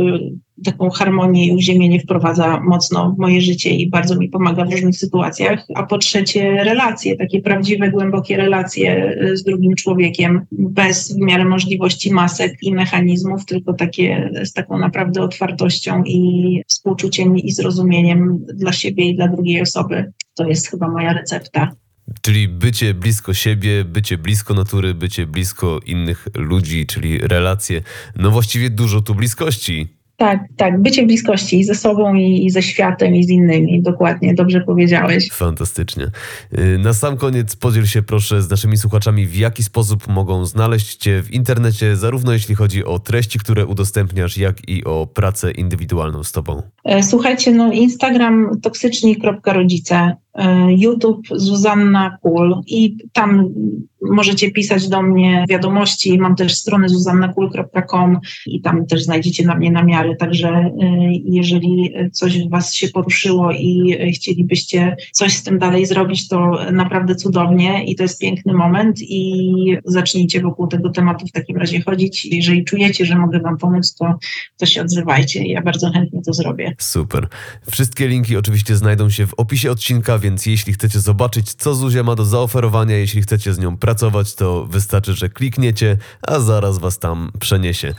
taką harmonię i uziemienie wprowadza mocno w moje życie i bardzo mi pomaga w różnych sytuacjach. A po trzecie, relacje, takie prawdziwe, głębokie relacje e, z drugim człowiekiem, bez w miarę możliwości masek i mechanizmów, tylko takie z taką naprawdę otwartością i współczuciem i zrozumieniem dla siebie i dla drugiej osoby. To jest chyba moja recepta. Czyli bycie blisko siebie, bycie blisko natury, bycie blisko innych ludzi, czyli relacje. No właściwie dużo tu bliskości. Tak, tak, bycie w bliskości i ze sobą, i, ze światem, i z innymi. Dokładnie, dobrze powiedziałeś. Fantastycznie. Yy, Na sam koniec podziel się proszę z naszymi słuchaczami, w jaki sposób mogą znaleźć Cię w internecie, zarówno jeśli chodzi o treści, które udostępniasz, jak i o pracę indywidualną z Tobą. E, Słuchajcie, no Instagram toksyczni.rodzice, e, YouTube Zuzanna Kul i tam możecie pisać do mnie wiadomości. Mam też stronę zuzannakul.com i tam też znajdziecie na mnie namiary. Także e, jeżeli coś w Was się poruszyło i chcielibyście coś z tym dalej zrobić, to naprawdę cudownie i to jest piękny moment i zacznijcie wokół tego tematu w takim razie chodzić. Jeżeli czujecie, że mogę Wam pomóc, to, to się odzywajcie. Ja bardzo chętnie to zrobię. Super. Wszystkie linki oczywiście znajdą się w opisie odcinka, więc jeśli chcecie zobaczyć, co Zuzia ma do zaoferowania, jeśli chcecie z nią pracować, to wystarczy, że klikniecie, a zaraz Was tam przeniesie.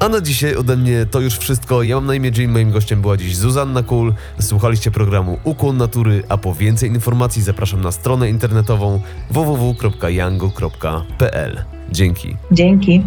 A na dzisiaj ode mnie to już wszystko. Ja mam na imię Jim, moim gościem była dziś Zuzanna Kul. Słuchaliście programu Ukłon Natury, a po więcej informacji zapraszam na stronę internetową www.yango.pl. Dzięki. Dzięki.